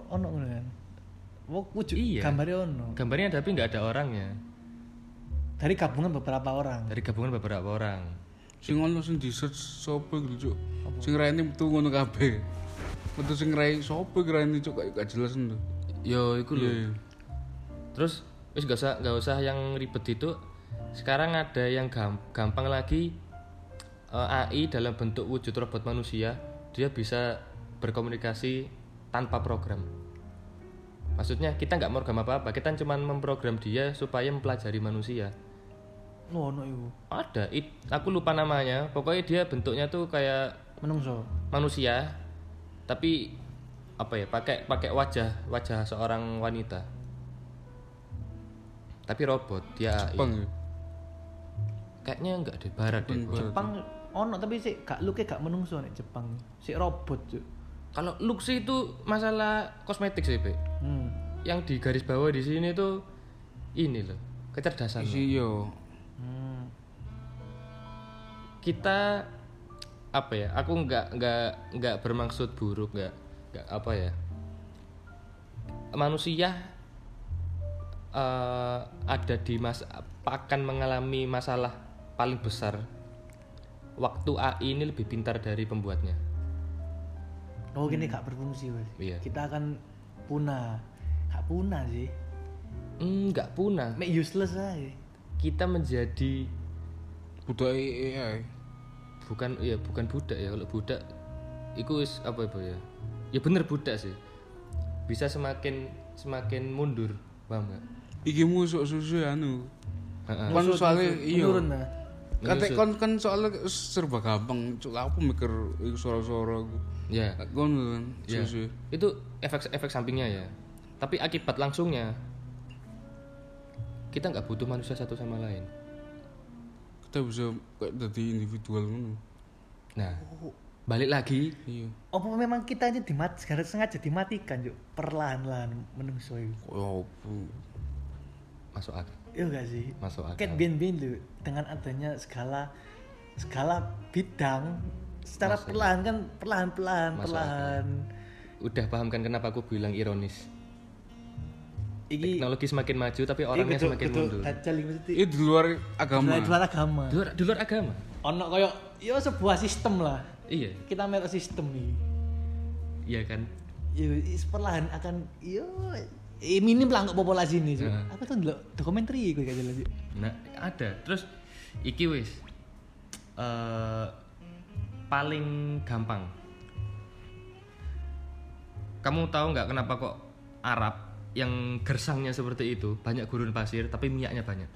ono ngono kan. Wong wujud Iya. gambare ono. gambarnya ada tapi nggak ada orangnya Dari gabungan beberapa orang. dari gabungan beberapa orang Sing ono sing di search sopo gitu, Cuk. Sing raine metu ngono kabeh. Metu sing rai sopo raine Cuk gak gak jelas ndo. yo itu loh Iya. terus wis nggak usah nggak usah yang ribet itu sekarang ada yang gam- gampang lagi eh, AI dalam bentuk wujud robot manusia dia bisa berkomunikasi tanpa program maksudnya kita nggak program apa apa kita cuma memprogram dia supaya mempelajari manusia Ono iku. ada it, aku lupa namanya pokoknya dia bentuknya tuh kayak Menungso. manusia tapi apa ya pakai pakai wajah wajah seorang wanita tapi robot dia AI. Bang. ya? kayaknya enggak deh barat deh gua. Jepang ono tapi sih gak luke gak menungso nek Jepang. Si robot, Cuk. kalau look sih itu masalah kosmetik sih Pe. Hmm. yang di garis bawah di sini tuh ini loh kecerdasan. Isi yo. Kita apa ya aku nggak nggak nggak bermaksud buruk nggak nggak apa ya manusia eh, ada di mas akan mengalami masalah paling besar waktu AI ini lebih pintar dari pembuatnya Oh, gini gak berfungsi, Mas. Iya. Kita akan punah. Gak punah sih. Nggak punah Make useless aja. kita menjadi Budak AI. Bukan ya bukan budak ya kalau budak itu wis apa ya ya ya bener budak sih bisa semakin semakin mundur paham nggak Iki musuk susu anu. Heeh. Kan soalnya iya. Nah. Kate kon kan soalnya serba gampang. Cuk aku mikir suara-suara aku. ya Kon kan ya susu. itu efek efek sampingnya ya tapi akibat langsungnya kita nggak butuh manusia satu sama lain Kita bisa kayak jadi individual ngono. nah balik lagi Iya. Apa memang kita ini dimat sekarang sengaja dimatikan, Cuk? Perlahan-lahan menungso. Koyo opo. masuk akal Iya gak sih? masuk akal Ket bin lu dengan adanya segala segala bidang secara perlahan kan perlahan perlahan Masuk perlahan udah paham kan kenapa aku bilang ironis iki teknologi semakin maju tapi orangnya kudu- semakin kudu mundur dajal iki mesti Itu di luar agama. di luar agama di luar, di luar agama ono koyo yo sebuah sistem lah iya kita merek sistem nih iya kan yo perlahan akan yo eh, minim lah nggak populasi ini. Heeh. aku tuh ndelok dokumenter iku gak jelas. Nah, ada. Terus iki wis eh paling gampang. Kamu tahu nggak kenapa kok Arab yang gersangnya seperti itu banyak gurun pasir tapi minyaknya banyak?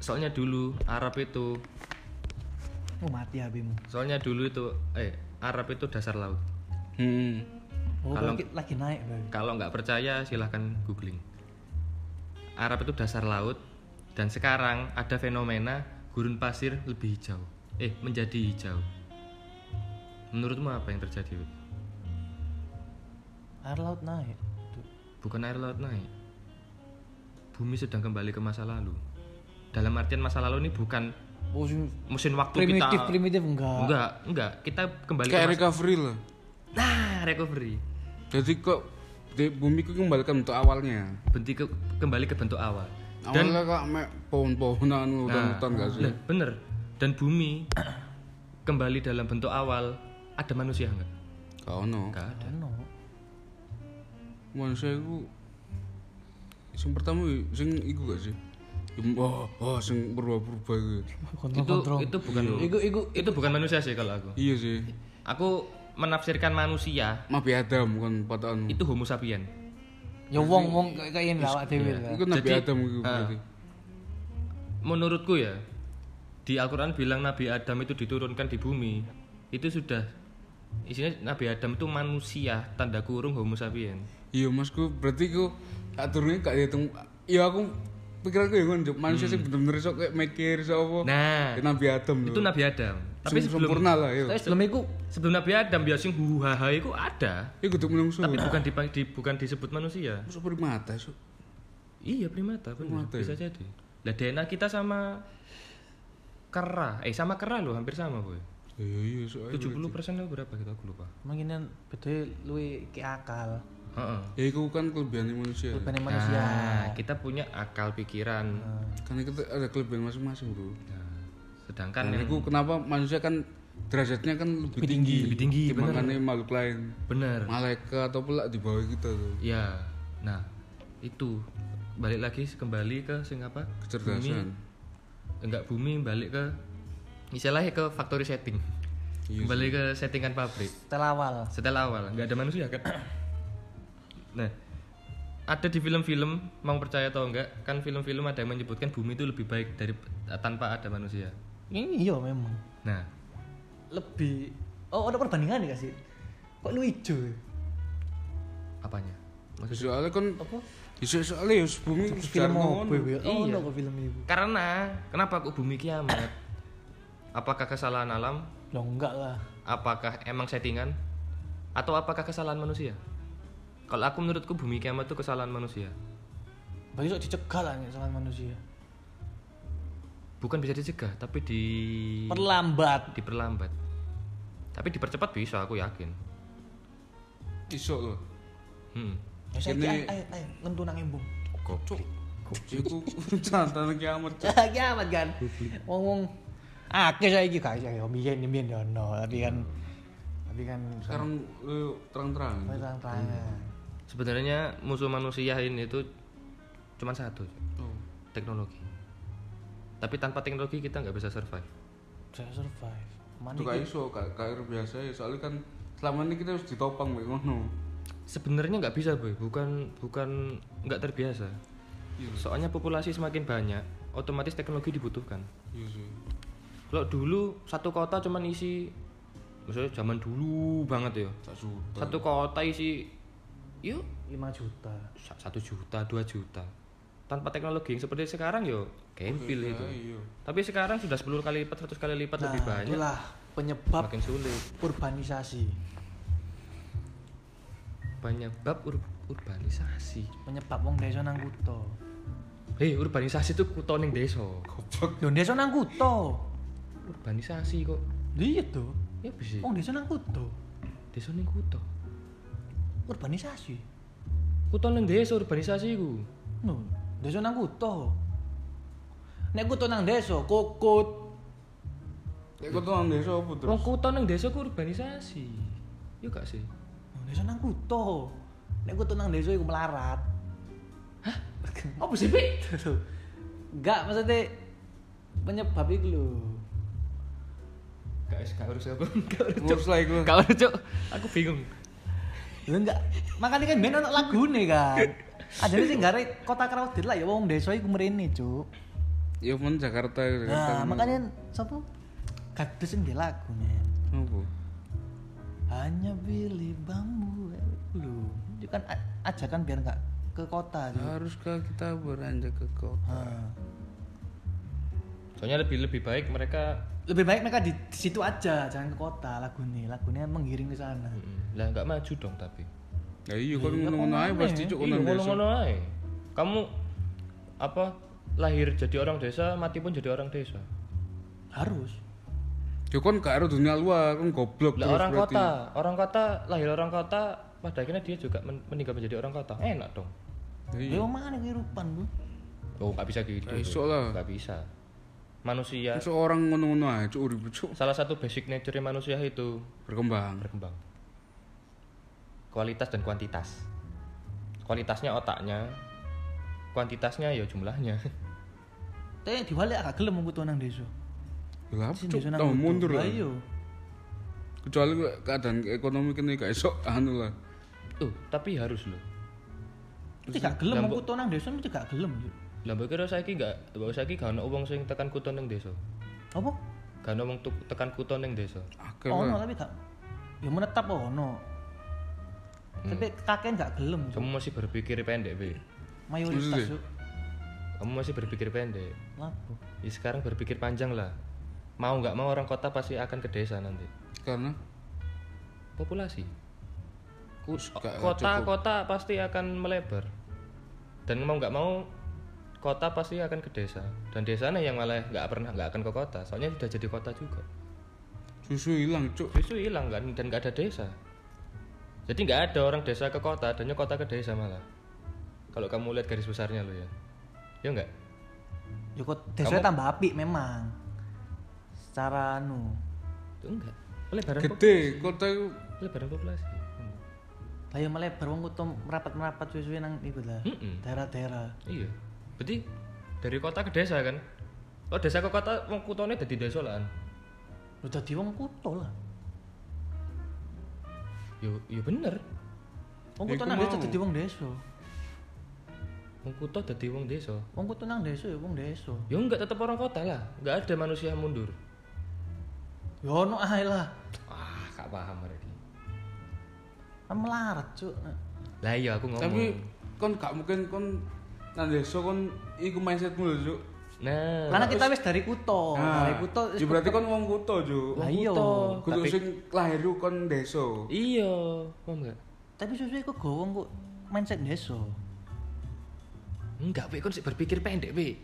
Soalnya dulu Arab itu, oh mati habismu soalnya dulu itu, eh Arab itu dasar laut. Hmm. oh Kalau- lagi, lagi naik Bang. Kalau nggak percaya silahkan googling. Arab itu dasar laut dan sekarang ada fenomena gurun pasir lebih hijau. Eh menjadi hijau. Menurutmu apa yang terjadi? Air laut naik Tuh. Bukan air laut naik. Bumi sedang kembali ke masa lalu. Dalam artian masa lalu ini bukan sing mesin waktu primitif kita. primitif enggak Enggak, enggak. Kita kembali Kayak ke recovery lah. Nah, recovery. Jadi kok di bumi ku kembali ke bentuk awalnya. Bentuk ke, kembali ke bentuk awal. Dan Awalnya kok mek pohon-pohonan hutan-hutan gak sih? Nah, bener. Dan bumi kembali dalam bentuk awal ada manusia enggak? Gak ono. Enggak ada. Ono. Manusia iku sing pertama ya, sing iku gak sih? Ya, Oh, oh sing berubah-berubah iku. Itu itu bukan Iku iku itu bukan manusia sih kalau aku. Iya sih. Aku menafsirkan manusia Nabi Adam kan pataan. itu homo sapien. Ya wong-wong kayak kayak ini awak dhewe lah. Iku Nabi Jadi, Adam ah. berarti. menurutku ya di Al-Quran bilang Nabi Adam itu diturunkan di bumi itu sudah isinya Nabi Adam itu manusia tanda kurung Homo sapien Iya masku berarti ku tak turunnya gak dihitung. Iya aku pikiranku ya ngono Cuk. manusia sih bener-bener sok kayak mikir sok apa. Hmm. nah Ya, Nabi Adam itu lho. Nabi Adam tapi Sem- sebelum sempurna lah ya. Tapi sebelum itu sebelum Nabi Adam biasa sing huhaha itu ada Iku kudu menungso. tapi bukan di, di- bukan disebut manusia Masa primata sok. iya primata benar Primata bisa jadi lah DNA kita sama kera eh sama kera loh hampir sama boy Iya iya sok. 70 persen berapa kita aku lupa mungkin beda luwe ke akal. Heeh. Ya iku kan kelebihan manusia. Kelebihan manusia. Nah, kita punya akal pikiran Kan kita ada kelebihan masing-masing, Bro. Nah, sedangkan Dan yang itu kenapa manusia kan derajatnya kan lebih, tinggi, Lebih tinggi, dibandingkan makhluk lain. bener Malaikat atau pelak di bawah kita tuh. ya nah itu balik lagi kembali ke sing apa Kecerdasan. bumi, enggak bumi balik ke istilahnya ke factory setting Iya kembali ke settingan pabrik Setelah awal. setelah awal nggak ada manusia kan nah ada di film-film mau percaya atau enggak kan film-film ada yang menyebutkan bumi itu lebih baik dari tanpa ada manusia Ini iya memang. nah Lebih Oh, ada perbandingan nih sih? Kok lu hijau? ya? apanya maksudnya Soalnya kan apa? Isu soalnya ya bumi Film ngono. ya? Oh, Iya. kok film itu. karena kenapa kok bumi kiamat apakah kesalahan alam Loh enggak lah. apakah emang settingan atau apakah kesalahan manusia kalau aku menurutku bumi kiamat itu kesalahan manusia Bagi sok dicegah lah sama manusia. bukan bisa dicegah tapi di Perlambat. diperlambat tapi dipercepat bisa aku yakin Iso loh. hmm. Ya saya Kene- ayo ayo ngentu nang embung. Cuk. Iku santan kiamat. Kiamat kan. Wong-wong akeh saiki gak ya biyen biyen ya ono, tapi kan tapi kan Sekarang lu terang-terang. Sebenarnya musuh manusia ini itu cuma satu Oh. teknologi tapi tanpa teknologi kita nggak bisa survive Saya survive. Mana Itu gak iso, air biasa ya. Soalnya kan selama ini kita harus ditopang mbek ngono. sebenarnya nggak bisa boy bukan bukan nggak terbiasa soalnya populasi semakin banyak otomatis teknologi dibutuhkan Iya sih. kalau dulu satu kota cuman isi misalnya zaman dulu banget ya satu kota isi yuk. 5 juta. sa- satu juta dua juta. Tanpa teknologi yang seperti sekarang yo kempil itu. Iya. tapi sekarang sudah 10 kali lipat 100 kali lipat lebih Nah, banyak. itulah penyebab makin sulit. urbanisasi. penyebab ur- urbanisasi. Penyebab wong desa nang kutha. hei urbanisasi itu kuto ning desa. Lho desa nang urbanisasi kok. Iya tuh. ya bisa. Wong desa nang kutha. desa ning Urbanisasi. kuto ning desa urbanisasi ku No, desa nang kutha. Nek kutha nang desa, kokot. Nek kok nang desa apa terus? wong kuto ning desa ku urbanisasi yuk gak sih Wong desa nang kutha. Nek kutha nang desa iku melarat. Hah? Apa sih, Pi? Enggak, maksudnya penyebab itu lho. gak gak harus apa gak lah iku. gak harus Cuk. aku bingung Lho enggak, makanya kan ben ono lagune kan. Ajane sing gare kota Kraudit lah ya wong desa iku mrene, Cuk. Ya men Jakarta Jakarta. Nah, makanya sapa? Gadis sing di lagu, men. apa? Hanya pilih bambu. Lho, itu kan ajakan biar enggak ke kota, Cuk. Haruskah kita beranjak ke kota? Nah, soalnya lebih lebih baik mereka lebih baik mereka di, di situ aja, jangan ke kota lagunya. Lagunya menggiring ke sana. Mm, lah nggak maju dong tapi Ya iya Iya, ngono-ngono ae aneh? pasti cuk nang desa. ngono-ngono ae kamu apa lahir jadi orang desa mati pun jadi orang desa Harus. Ya kan gak ada dunia luar, kan goblok lah orang berarti. kota orang kota lahir orang kota pada akhirnya dia juga men- meninggal menjadi orang kota enak dong Ya iya. Ya mana kehidupan, Bu? oh nggak bisa gitu iso lah. nggak bisa manusia Seorang ngono-ngono ae cuk urip cuk salah satu basic nature manusia itu berkembang. berkembang kualitas dan kuantitas kualitasnya otaknya kuantitasnya ya jumlahnya Tapi diwali agak gelem wong kutha nang desa. Lah Sing cuk, kutha. mundur lah. Lah iya. Kecuali keadaan ekonomi kene gak iso anu lah. oh tapi harus loh Mesti gak gelem Lah, kuto nang desa mesti gak gelem. Lah mbok kira saiki gak, mbok saiki gak ono wong sing tekan kutho ning desa. Apa? Gak ono wong tekan kutho ning desa. Akeh Ono tapi gak ya menetap ono. Tapi kakek gak gelem. Kamu masih berpikir pendek, Be. Mayoritas? Cuk. Kamu masih berpikir pendek. Lapo? Ya sekarang berpikir panjang lah. Mau nggak mau orang kota pasti akan ke desa nanti. Karena Populasi. Ku- Gak- kota cukup. kota pasti akan melebar. Dan mau nggak mau kota pasti akan ke desa. Dan desanya yang malah nggak pernah nggak akan ke kota. Soalnya sudah jadi kota juga. susu hilang, Cuk. Justru hilang kan dan nggak ada desa. Jadi nggak ada orang desa ke kota, adanya kota ke desa malah. Kalau kamu lihat garis besarnya lo ya. Ya enggak? Ya kok desanya tambah apik memang. Secara anu. Itu enggak. Pelebaran Gede, kota itu populasi. Pelebaran populasi. Lah ya melebar wong kuto merapat-merapat suwe-suwe nang iku lah. Daerah-daerah. Iya. Berarti dari kota ke desa kan? Oh desa ke kota, wong kutone dadi desa lah. Lu dadi wong kuto lah. Yo, yo bener. Wong Ya, kuto nang desa dadi wong desa. Wong kuto dadi wong desa. Wong kuto nang desa ya wong desa. Yo enggak tetap orang kota lah. Enggak ada manusia mundur. Ya ono ae lah. Ah, gak paham mereka. Kan melarat, Cuk. Lah iya aku ngomong. tapi kon gak mungkin kon nang desa kon iku mindsetmu lho, Cuk. nah, Karena kita wis dari kuto, Nah, dari kuto wis ya berarti kon wong kuto. Lah iya. kuto. Kudu Tapi- sing lahir kon desa. Iya, paham enggak? Tapi suwe kok gowong kok mindset desa. Enggak, Be, kon sih berpikir pendek, Be.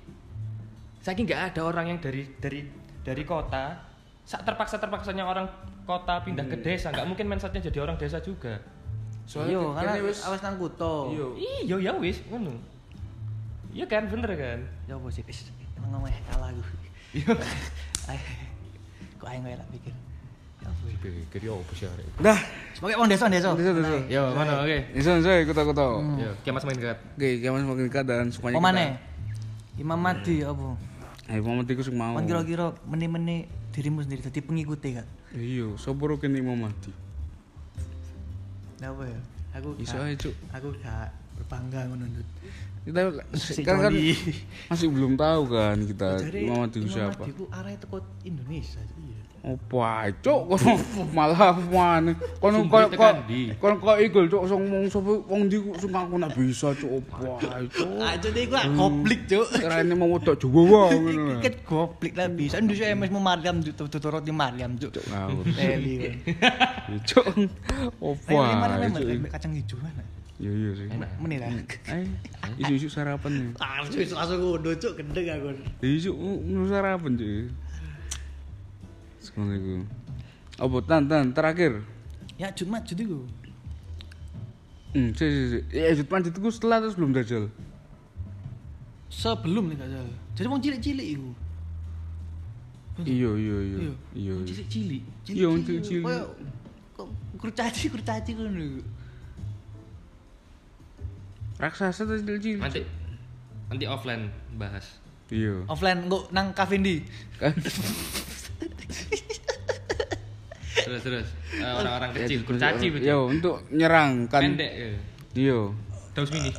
Saking enggak ada orang yang dari dari dari kota, sak terpaksa terpaksanya orang kota pindah ke desa, enggak mungkin mindsetnya jadi orang desa juga. Iya, karena kene wis awas nang kuto. Iya. Iya, ya wis, ngono. Iya kan, bener kan? Ya apa sih? Wis ngomong eh kalah aku. Iya. Kok ayo ngelak pikir. Ya apa? Pikir yo apa sih? Dah, Sebagai wong desa, desa. desa desa. Yo, mana? Oke. Desa desa kuto kuto. Yo, kiamas main kat. Oke, kiamat semakin dekat dan semuanya Apa maneh? Imam Mahdi apa? Ayo Muhammad iku sing mau. Kan kira-kira meni-meni dirimu sendiri dadi pengikutnya kan. Iya, sapa ro kene Imam Mahdi. Lah apa ya? Aku Iso gak-. Aku gak berbangga ngono Ndut. Kita Si kan, kan masih belum tahu kan kita Imam Mahdi itu Imam siapa. Mahdi ku arahnya teko Indonesia. Iya. Apa kok malah mana kon Sumber kok kok tekan ndi? kon kok ikul cuk sing ngomong sapa wong ndi sing aku nak bisa cuk apa cuk Aja deh gua goblik, Cuk. kira ini mau wedok Jawa ngono Iket goblik lah bisa. Indonesia MS mu Maryam tutur roti Maryam, Cuk. cuk ngawur Eli. cuk Ayo apa lima lima cuk kacang hijau mana? Iya iya sih Menit lah. ayo isu-isu sarapan nih Ah, Cuk, langsung ngono, Cuk, gendeng aku. isu nu sarapan cuy Assalamualaikum apa tan tan terakhir Ya Jumat jadi gue. hmm si si si ya Jut Manjit itu setelah terus belum dajal Sebelum nih salah. Jadi wong cilik-cilik iku. iya iya iya Iya. iya Wong cilik-cilik. Iya, wong cilik-cilik. Kok kurcaci kurcaci ngono iku. Raksasa tuh cilik Nanti nanti offline bahas. iya Offline kok nang kafe ndi? kan Terus terus Eh, orang-orang kecil kurcaci betul. Yo, untuk nyerang kan. Pendek ya. Iya. Daus mini.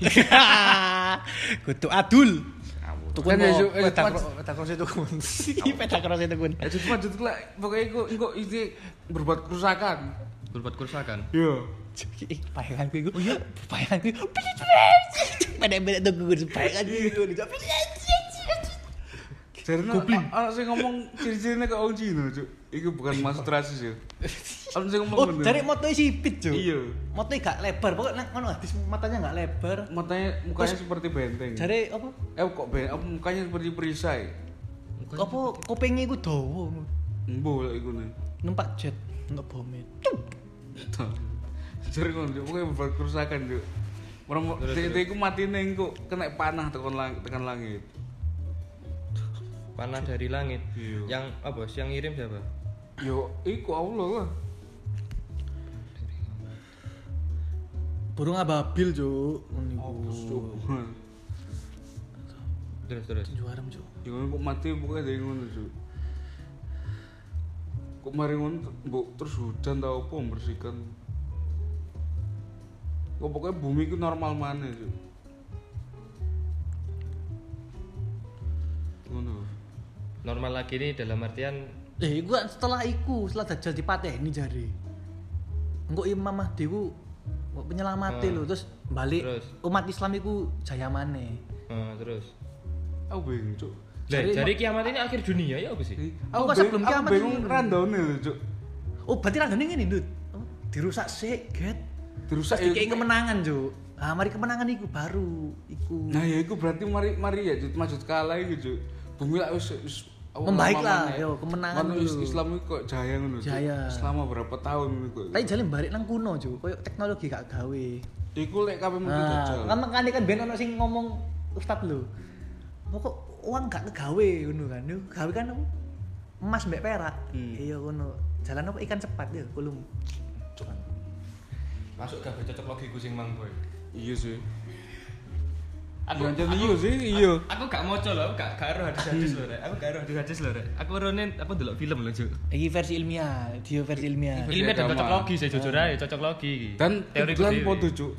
Kutu adul. Tukun Kan ya, Cuk, eh, peta Cuk, peta cross itu kun. Peta cross itu kun. Ya cuma lah pokoknya iku engko iki berbuat kerusakan. Berbuat kerusakan. Iya. Ih, bayangan gue. Oh iya, bayangan gue. Pendek-pendek tuh gue bayangan gue. Jadi ana sing ngomong ciri-cirine kok wong Cina, Cuk. Iku bukan maksud rasis ya. Ana sing ngomong Oh, dari motonya sipit, Cuk. Iya. Motonya gak lebar, pokoknya ngono hadis matanya gak lebar. matanya mukanya seperti benteng. Dari apa? eh kok ben apa mukanya seperti perisai. Apa kupingnya iku dawa. Embo lek iku nih. Numpak jet untuk bome. Jadi ngono, Cuk. pokoknya berbuat kerusakan, Cuk. Merem dek iku matine engko kena panah tekan langit, tekan langit. Panah dari langit. Iya. Yang apa? Yang ngirim siapa? Yo, iku Allah lah. Burung ababil, Cuk. Ngono iku. Cuk. Terus terus. Juara, Cuk. Ya kok mati pokoknya dari ngono, Cuk kok kan bu terus hujan tau apa membersihkan. Kok pokoknya bumi itu normal mana sih normal lagi nih dalam artian eh gua setelah iku setelah dajjal dipateni jari enggak imam iya mahdi ku penyelamati hmm. terus balik terus. umat islam iku jaya mana hmm, terus? Aku bingung cok lah, Jadi- kiamat ini akhir dunia ya apa sih? Aku kok sebelum kiamat bingung ini? randone lho, Cuk. Oh, berarti randone ngene, Ndut. Oh, Dirusak sik, get. Dirusak ya, dikei kemenangan, Cuk. Ah, mari kemenangan iku baru iku. Nah, ya iku berarti mari mari ya Cuk, maju kalah iku, Cuk. Bumi lah wis wis Membaik lah, lama-lamanya. yo, kemenangan Kan dulu. Islam itu kok jaya ngono. Jaya. Selama berapa tahun kok. Tapi jalan balik nang kuno, Cuk. Koyo teknologi gak gawe. Iku lek kabeh mesti Nah, kan makanya kan ben ono sing ngomong ustad lho. Pokok uang gak kegawe ngono kan. Yo gawe kan emas mbek perak. Hmm. Iya ngono. Jalan apa ikan cepat ya kulum. Masuk gak cocok logiku sing mang boy. Iya sih. Aku, jadi iya sih, iya. Aku gak moco loh, aku gak gak ero hadis-hadis lho, Rek. Aku gak ero hadis-hadis lho, Rek. Aku rene aku ndelok film lho, Cuk. Iki versi ilmiah, dia versi ilmiah. Ilmiah dan cocok logi sih jujur aja, cocok logi iki. Dan teori kebetulan foto, Cuk.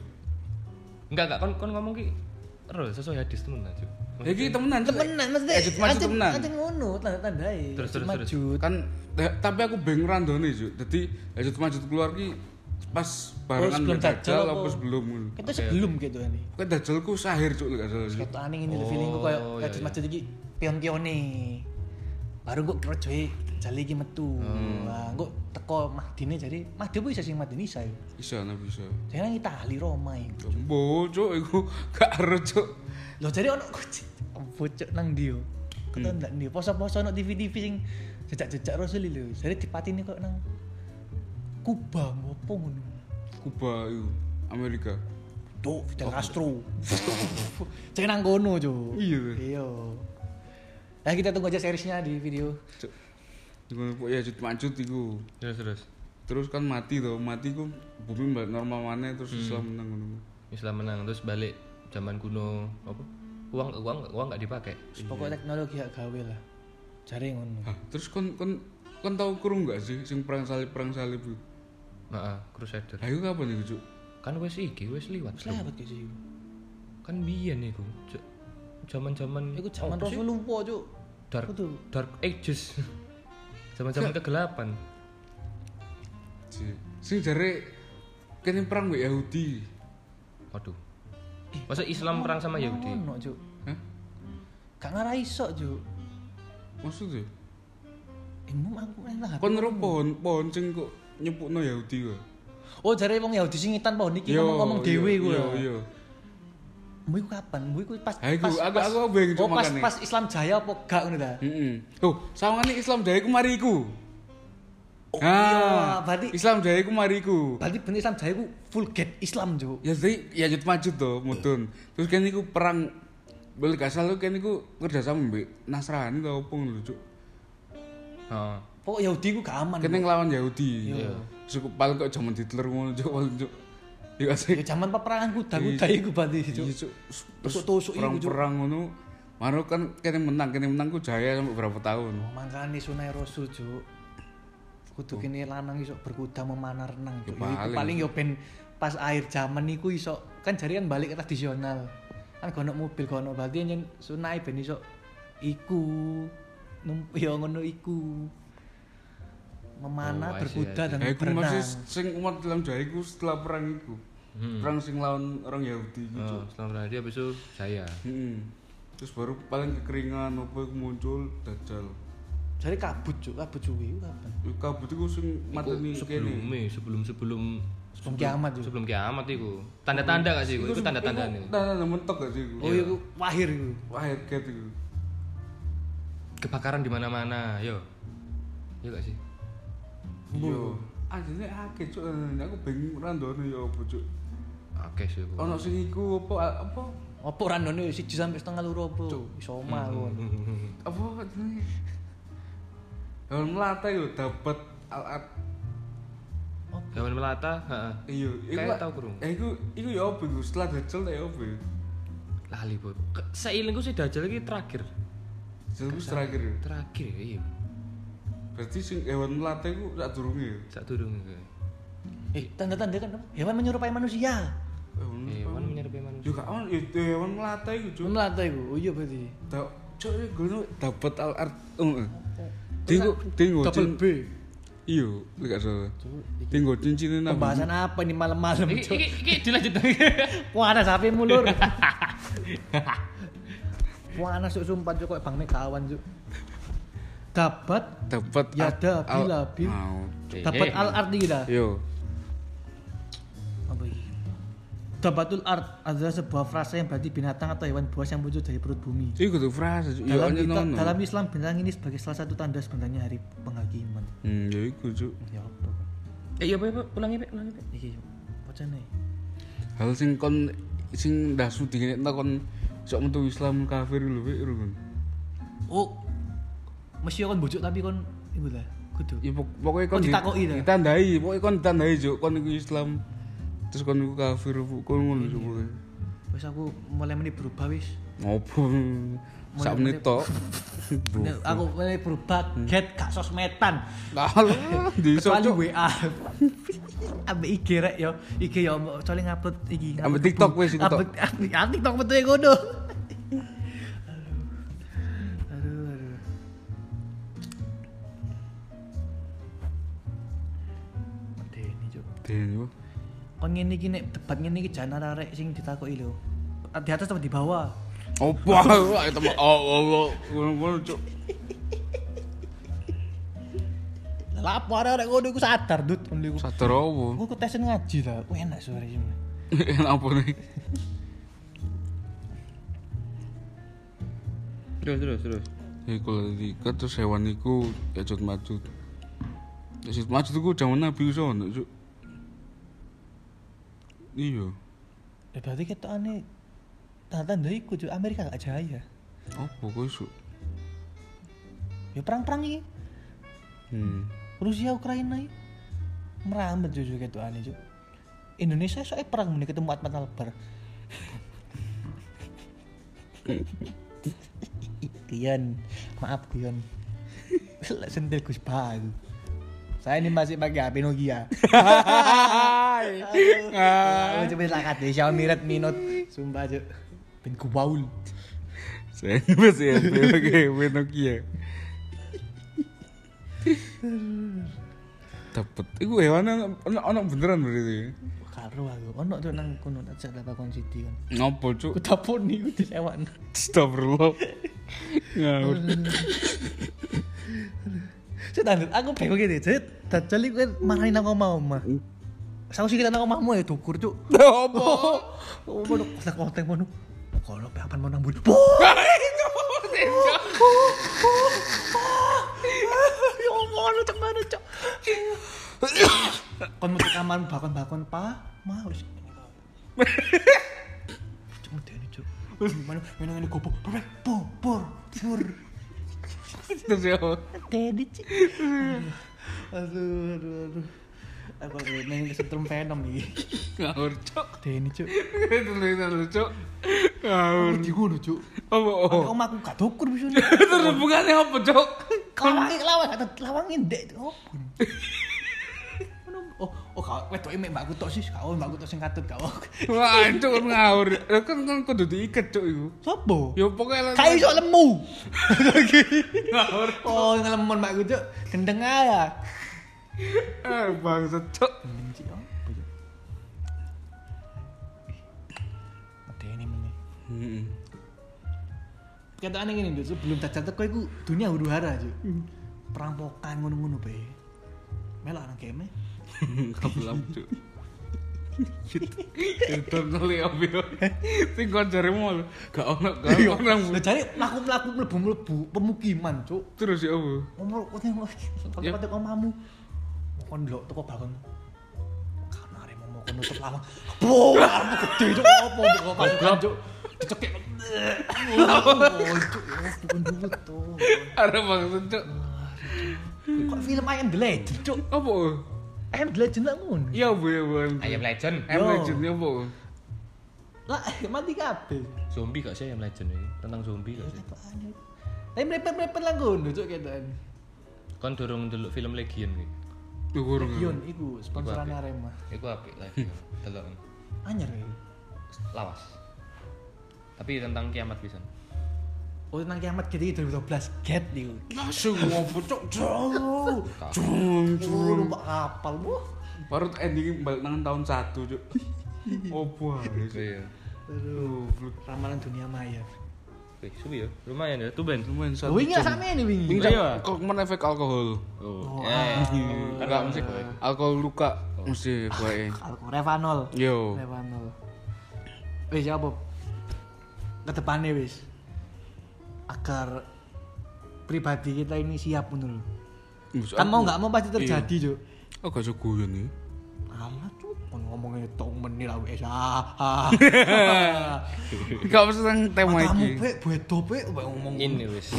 Enggak, enggak kon kon ngomong ki ero sesuai hadis temenan, Cuk. Ya iki temenan. Temenan maksudnya. Ejut maju ancen- temenan. ancen ngono tanda-tandai. Terus, terus, terus. Maju. Kan eh, tapi aku bingung randone, Cuk. Dadi Ejut Majud keluar ki pas barengan Dajjal Dajjal apa sebelum. Kita sebelum gitu ini. Kan Dajjal ku sahir, Cuk, lek gak salah. Ketok aneh ini Oh, feelingku koyo iya, kayak iya. masjid iki pion-pione. Baru kok kerjoe jali iki metu. Hmm. Kok teko Mahdine jadi Mahdi apa bisa sing Mahdine isa yo. Bisa, nah bisa. Jangan Itali Roma iku. Jumbo, Cuk, iku gak ero, Cuk. Loh jadi ono bocok nang yo. Keton ndak ndi. Poso-poso ono TV-TV sing jejak-jejak Rasul lho. Jadi dipatini kok nang Kuba ngopo ngono. Kuba iku Amerika. Tuh, Fidel Castro. Jangan nang kono, Cuk. Iya. Iya. Nah, kita tunggu aja seriesnya di video. Cuk. Kok ya Ejut Majud iku. Terus terus. Terus kan mati tuh, mati ku bumi balik normal mana terus Islam menang ngono. Islam menang terus balik zaman kuno apa? Uang uang uang nggak dipakai. Pokoknya teknologi gak gawe lah. Cari ngono. Hah, terus kon kon kon tahu kurung gak sih sing perang salib perang salib itu? Heeh, Crusader. Ayo kapan itu, Cuk? Kan wes iki wes liwat. Selamat ke sih. Kan biyen iku. Cuk. Zaman-zaman Iku zaman apa sih? Rasul lumpuh, Cuk. Dark Betul. Dark Ages. Zaman-zaman kegelapan. Si- Sing jare kene perang mbek Yahudi. Waduh. Masa Islam perang sama Yahudi? Ngono, Cuk. Hah? Gak ngarah iso, Cuk. Maksudnya? Imam aku enak. Kon ro pohon pohon sing kok nyepukno Yahudi kok. Oh, jare wong Yahudi sing ngitan pohon iki ngomong-ngomong dhewe ku. Iya, iya. Mbok kapan? Mbok iku pas pas aku- aku Oh, pas makane. pas Islam Jaya apa gak ngono ta? Heeh. Oh, sawangane Islam Jaya ku mari iku. Oh, Ah, iya, berarti Islam Jaya ku mari iku. berarti bener Islam Jaya ku full get Islam, Cuk. Ya jadi ya jut maju tuh mudun. Terus kan iku perang beli gak salah kan iku kerja sama mbek Nasrani tau ngono Cuk. Heeh. Pokok Yahudi ku gak aman. Kene nglawan Yahudi. Iya. Cukup paling kok jaman Hitler ngono Cuk paling Cuk. Iya Ya sih. zaman peperangan kuda-kuda iku berarti, Cuk. Iya Cuk. Terus Tusuk-tusuk iku, Cuk. perang-perang ngono. Maro kan kene menang, kene menang ku jaya sampai berapa tahun. Oh, makanya sunai rasul juk kudu kene lanang iso berkuda memanah renang Ya, Cuk. Ya, iku paling. paling yo ben pas akhir zaman niku iso kan jari kan balik tradisional kan gono mobil gono berarti yen sunai ben iso iku nump yo ngono iku Oh, memanah see, berkuda dan Ya iku berenang masih sing umat dalam jaya iku setelah perang iku. Hmm. Perang sing lawan orang Yahudi gitu. Oh, setelah berarti habis itu saya. Mm-mm. Terus baru paling kekeringan apa iku muncul dajjal. Jari kabut cuk kabut iku kapan Iku kabut iku sing mateni kene. sebelumnya sebelum sebelum sebelum kiamat cuk sebelum kiamat itu tanda-tanda gak sih itu itu tanda-tanda nih Tanda-tanda mentok gak sih iku? oh iku wahir iku Wah, headget iku. kebakaran di mana-mana yo yo gak sih Iya. Ajene akeh cuk. Aku bingung randone ya apa cuk. oke sih Bu. Ono sing iku apa apa apa randone siji sampai setengah loro apa iso omah apa jenenge? Hewan melata yo dapat alat hewan melata heeh. iya iku Kayak tau kurung. Eh iku iku ya apa iku setelah dajjal tak ya apa ya? lali bro seilingku sih dajjal lagi terakhir Dajjal ku terakhir. terakhir ya iya Berarti sing hewan melata iku sak durunge ya. sak turun eh tanda-tanda kan apa? hewan menyerupai manusia Hewan hewan menyerupai manusia juga kan itu hewan melata iku cuk. melata iku oh iya berarti Tak Cok gue dapat al art. Tinggo tinggo Double B. Iya, enggak salah. Tinggo cincin nang. Pembahasan apa nih malam-malam, Iki iki iki dilanjut. Wah, ada sapi mulur. Wah, anak Cuk sumpah Cuk kok Bang Mekawan, Cuk. Dapat Dapat Ya ada, bila, bil. Dapat al art kita. Yo. Dapatul art adalah sebuah frasa yang berarti binatang atau hewan buas yang muncul dari perut bumi. Iku tuh frase. Yo Dalam, anya kita- nono. dalam Islam bintang ini sebagai salah satu tanda sebenarnya hari penghakiman. Hmm, ya iku cuk. Ya apa? Eh iya, Pak, ulangi, Pak, ulangi, Pak. Iki pocane. Hal sing kon sing dasu dingin kon sok metu Islam kafir lho wek rukun. Oh. Mesti kon bujuk tapi kon iku lah. Kudu. Ya pok- pokoknya kon di- ditakoki ta? ditandai, pokoknya kon ditandai juk kon Islam. Terus kon iku kafir kon ngono juk pokoknya. Wis aku mulai menit berubah wis. Ngopo? Sak menit tok. Aku mulai berubah get gak sosmedan. Lah, di Kecuali. WA. Ambek IG rek yo. IG yo soalnya ngupload iki. Ambek ngupload TikTok wis iku tok. Ah, TikTok ya ngono. Aduh, Kon ngene iki nek debat ngene iki jan arek sing ditakoki lho. Di atas atau di bawah? Opo ae temen oh oh ngono cuk. Lah apa arek ngono iku sadar, Dut. Ngono iku. Sadar opo? Aku ku tesen ngaji lah. Wah, enak suara sih. Enak apa nih? Terus, terus, terus. Iku lagi terus hewan iku kejut majut. Kejut majut iku zaman Nabi iso ono cuk. Iya. Ya berarti kita aneh tanda-tanda iku Cuk. Amerika gak jaya. Apa kok iso? Ya perang-perang iki. Hmm. Rusia Ukraina iki merambat jujur gitu aneh Cuk. Indonesia soalnya perang mending ketemu Atmat Albar. Kian, maaf Kian. Sentil Gus Bayu. Saya ini masih pakai HP Nokia. Aku coba lakat deh Xiaomi Redmi Note. Sumpah Cuk. Ben kubaul. Saya masih HP pakai HP Nokia. Dapat. Iku hewan ono ono beneran berarti. Karo aku. Ono tuh nang kono cek lakon City kan. Ngopo cuk? Ku taponi ku disewan. Astagfirullah. Ngawur. Saya aku bingung gini, dajal itu kan marahin nang omah omah. Saya sih kita nang omahmu ya dukur cuk. Apa? Oh, mau kotak kotak mau kalau apaan mau nang budi. Ya Allah, lu cek mana cok? Kon mau kamar bakon bakon pa, mau sih. Cuk medeni cuk. Mana mana ini gopo, pur pur pur Terus ya. Teddy cik. Aduh, aduh, aduh. Aku main kesetrum Venom nih. Ngawur cuk. Teddy cuk. Tulisan lu cuk. Ngawur. Di ngono cuk. Apa? Oh. Om aku gak dokur bisa Terus hubungannya apa cuk? Lawangi lawang kata lawangin dek. Oh. Oh, kau wedok emek mbakku tok sih, kau mbakku tok sing katut kau. Wah, cuk kan ngawur. Kan kan kudu diikat cuk iku. Sopo? Ya pokoknya Kayak iso lemu. ngawur. Oh, ngelemon mbakku cuk. Gendeng aja. Ah, bangsat cuk. Heeh. Kata aneh Dut, sebelum dajjal teko iku dunia huru hara cuk. Perampokan ngono-ngono bae. Melok nang keme. Kabelam cuk. Itu ngeli ambil. Sing konjarimu gak ono gak ono nang Lah jare mlaku-mlaku mlebu-mlebu pemukiman, cuk. terus ya apa? Ngomong ning tempat omamu. Kon ndelok teko bangun. Kan arek mau nutup lawang. Bo, arep gede cuk opo kok pasukan cuk. Dicekek. Tuh. Ada bangsat cuk. Kok film I Am The Legend, cuk. Apa? The Legend lah ngono. Ya bu ya bu. Ayam Legend. Em Yo. legend ya bu. Lah, mati kabeh. Zombie gak sih Ayam Legend ini? Tentang zombie gak sih? Tapi mepet-mepet lah ngono cuk ketan. Kon durung ndelok film Legion iki. Tuh kurang. Yon iku sponsoran. Arema. Iku apik Legion. Delok. Anyar ya. Lawas. Tapi tentang kiamat pisan. Oh nang kiamat gitu 2012 get niku. Langsung ngopo cok. Jauh. Cung Jauh numpak kapal. Wah. Baru ending balik nang tahun 1 cok. Opo ae. Iya. Aduh, ramalan dunia maya. Wih, suwi ya. Lumayan ya, tuh Ben. Lumayan satu Wingi sama ini wingi. Wingi Iya. kok ke mana efek alkohol? Oh. Oh, Eh. Enggak mesti alkohol luka mesti bae. Alkohol Revanol. Yo. Revanol. Wis ya apa? Ke depannya wis. Agar pribadi kita ini siap menurut. Kan mau nggak mau pasti terjadi, Cuk. Oh gak guyon nih. Cuk. Kon ngomongnya tong menil lah wis. Ah. Gak mesti tentang tema Kamu iki. pe bedo pe pe ngomong. Ini wis.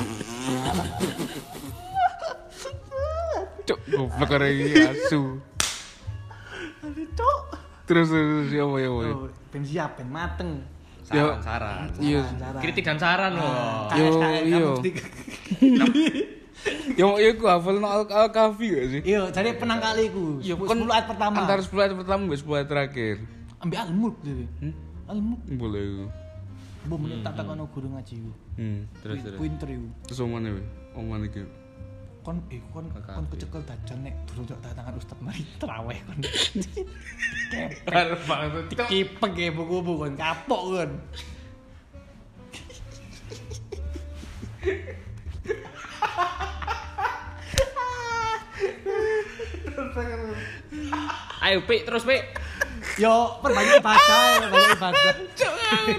Cok, goblok arek iki asu. Aduh, Cuk. Terus terus ya apa ya apa. Ben siap, ben mateng. Saran, saran. Iya. Saran. Kritik dan saran loh. Yo, iya. kamu kritik. Yo yo ku hafal no al al kafi gak sih? Iya, jadi penang kaliku. Iya, 10 kan ayat pertama. Antara 10 ayat pertama dan 10 ayat terakhir. ambil al-mulk jadi. Hmm? Al-mulk. Boleh iku. Bu menit tak takono guru ngaji ku. Hmm. Terus terus. Pinter iku. Terus omane we? Omane iki. Kon eh kon Kakak kon kecekel dajan nek durung tok datangan ustaz mari traweh kon. Arep banget. Kipek ya buku-buku kon kapok kon. Ayo, Pik, terus Pik. Yo, perbanyak ibadah, ya, perbanyak ibadah.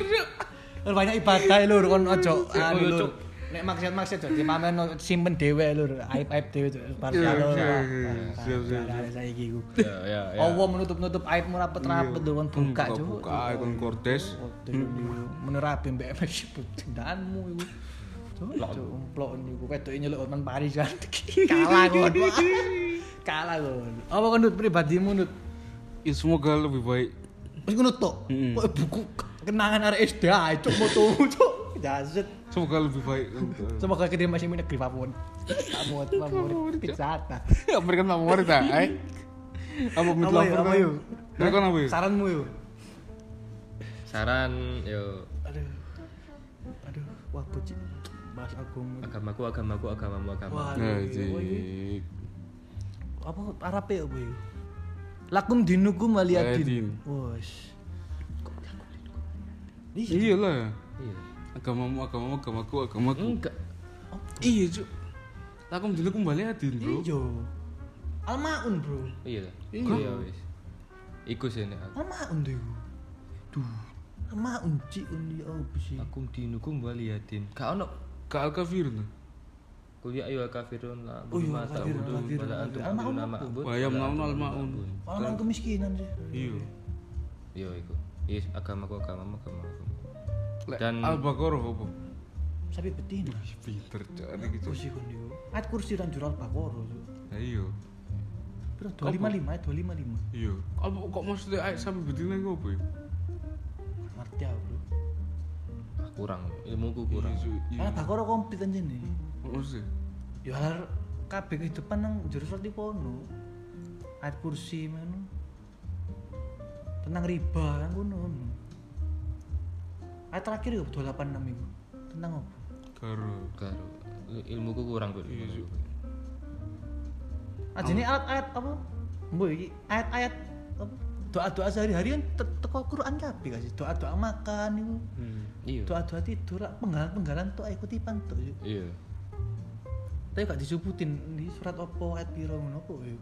Perbanyak ibadah lur kon ojo anu lur. Nek maksud-maksud ojo dipamerno simpen dhewe lur, aib-aib dhewe Cuk. Iya, Parsial lur. iya, iya. Siap, siap, Ada saiki ku. Ya, ya, ya. Allah menutup-nutup aibmu rapet-rapet lur kon buka Cuk. buka kon kordes. Menerapi mbek tindakanmu iku. Umplok niku wedok nyeluk men Paris kan. Kalah kon. Kalah kon. Apa kon Nut, pribadimu Nut? Ya semoga lebih baik. Wis ngono tok. Mm-mm. Kok buku kenangan arek SD ae cuk moto cuk. Jaset. Semoga lebih baik. Semoga kita masih negeri Papua. Kamu favorit pizza Hut. Ya berikan favorit ah. Ay. Apa mid Apa yuk? lover? Apa yuk? Nah, kan apa yuk? Saranmu yuk. Saran, yo. Aduh. Aduh, wah puji. Bahas agama. Agamaku, agamaku, agamamu, agamamu. Wah. Apa Arabe apa yuk? Lakum dinukum waliyadin. Waliyadin. Wes. Iya lah. Iya. Agamamu, agamamu, agamaku, agamaku. Enggak. Iya, Cuk. Lakum dulu kembali adin, Bro. Iya. Almaun, Bro. Iya. Iya. Iya, wis. Iku sih nek aku. Almaun tuh. Duh. Almaun cik undi apa sih? Akum dinukum waliyadin. Gak ono Ka al kafirun. kuliah ayo kafirun la Oh iya, kafirun, kafirun, pada antum kafirun. Al-Ma'un nama apa? abud Wa yamnaun al-ma'un. Almaun kemiskinan sih. Iya. iya iku iya agamaku agamamu agamaku Lek Dan- al-baqarah apa? Sapi betina. Pinter cari gitu. Kursi kon niku. Ayat kursi dan jural bakoro. Nah, iya. Piro 255 ayat 255. Iya. Apa kok maksudnya ayat sampai betina iku apa ya? Ngerti aku, Bro. Ah, kurang ilmuku kurang Iya, Cuk. Iya. Karena bakoro komplit aja nih. Maksudnya? Ya kabeh kehidupan nang jero surat iku ono. Ayat kursi ngono. Tentang riba kan ngono. Ayat terakhir ya 286 iku. Tentang apa? Karo. karo ilmuku kurang tuh Iya. Ah jadi ayat-ayat apa? Mbok iki ayat-ayat apa? Doa-doa sehari-hari kan te- teko Quran kabeh gak sih? Doa-doa makan iku. hmm. iya Doa-doa tidur, lah, penggalan-penggalan tok ae kutipan tok. yuk. iya Tapi gak disebutin di surat opo ayat piro ngono apa ya?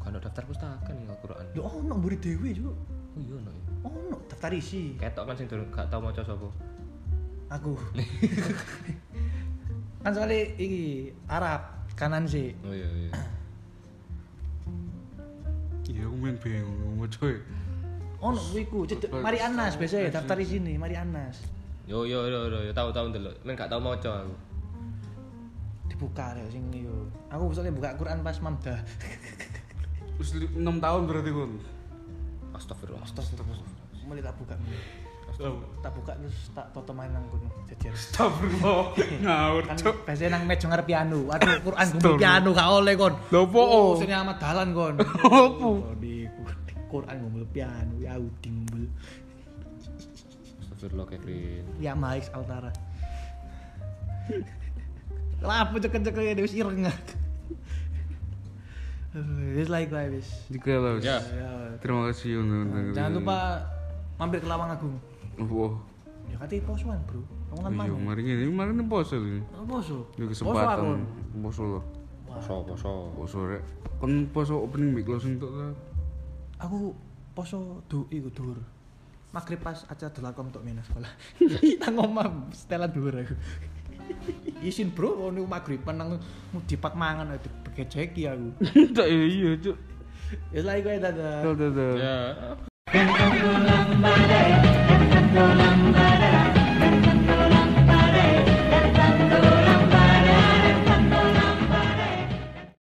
kan ada daftar pustaka nih Al-Qur'an Ya ono murid dhewe juga. Oh iya no ya Ono daftar isi. ketok kan sing durung gak tau maca sapa Aku. kan soalnya iki Arab kanan sih. oh iya iya Iya, aku main bingung mau coy. Ono wiku, cedek Mari Anas biasa ya daftar di sini, Mari Anas. yo yo yo yo, yo tahu tahu ndelok men gak tau maca aku Dibuka ya sing yo. Aku soalnya buka Quran pas mamdah. Terus 6 tahun berarti kon. Astagfirullah Astagfirullah. Mulai tak buka. Tak buka terus tak toto main nang kono. Jajar. Astagfirullah. Ngawur, Kan biasanya nang meja ngarep piano. Aduh Quran gumbel piano gak oleh kon. Lho opo? Oh, sini amat dalan kon. Opo? Di Quran gumbel piano ya udi gumbel. astagfirullah Kevin Ya Maix Altara. Lah apa cek-cek ya wis ireng aku. Wis like wae wis. Jika lah. Ya. Ya. Terima kasih untuk Jangan lupa mampir ke Lawang Agung. Wah. Ya kate posoan, Bro. Kamu kan Iya, mangan. mari ini, mari ini poso ini. Oh, Poso. Ini Poso aku. kesempatan. Poso loh. Poso, poso. Poso rek. Kan poso opening mic closing tok lah. Aku poso du iku dhuwur. Maghrib pas acara delakom tok mena sekolah. Nang omah setelan dhuwur aku. Isin bro, oh niku maghriban nang dipat mangan itu keceki aku. Tak iya cuk. Uh, ya. Lagi gue dadah dadah ya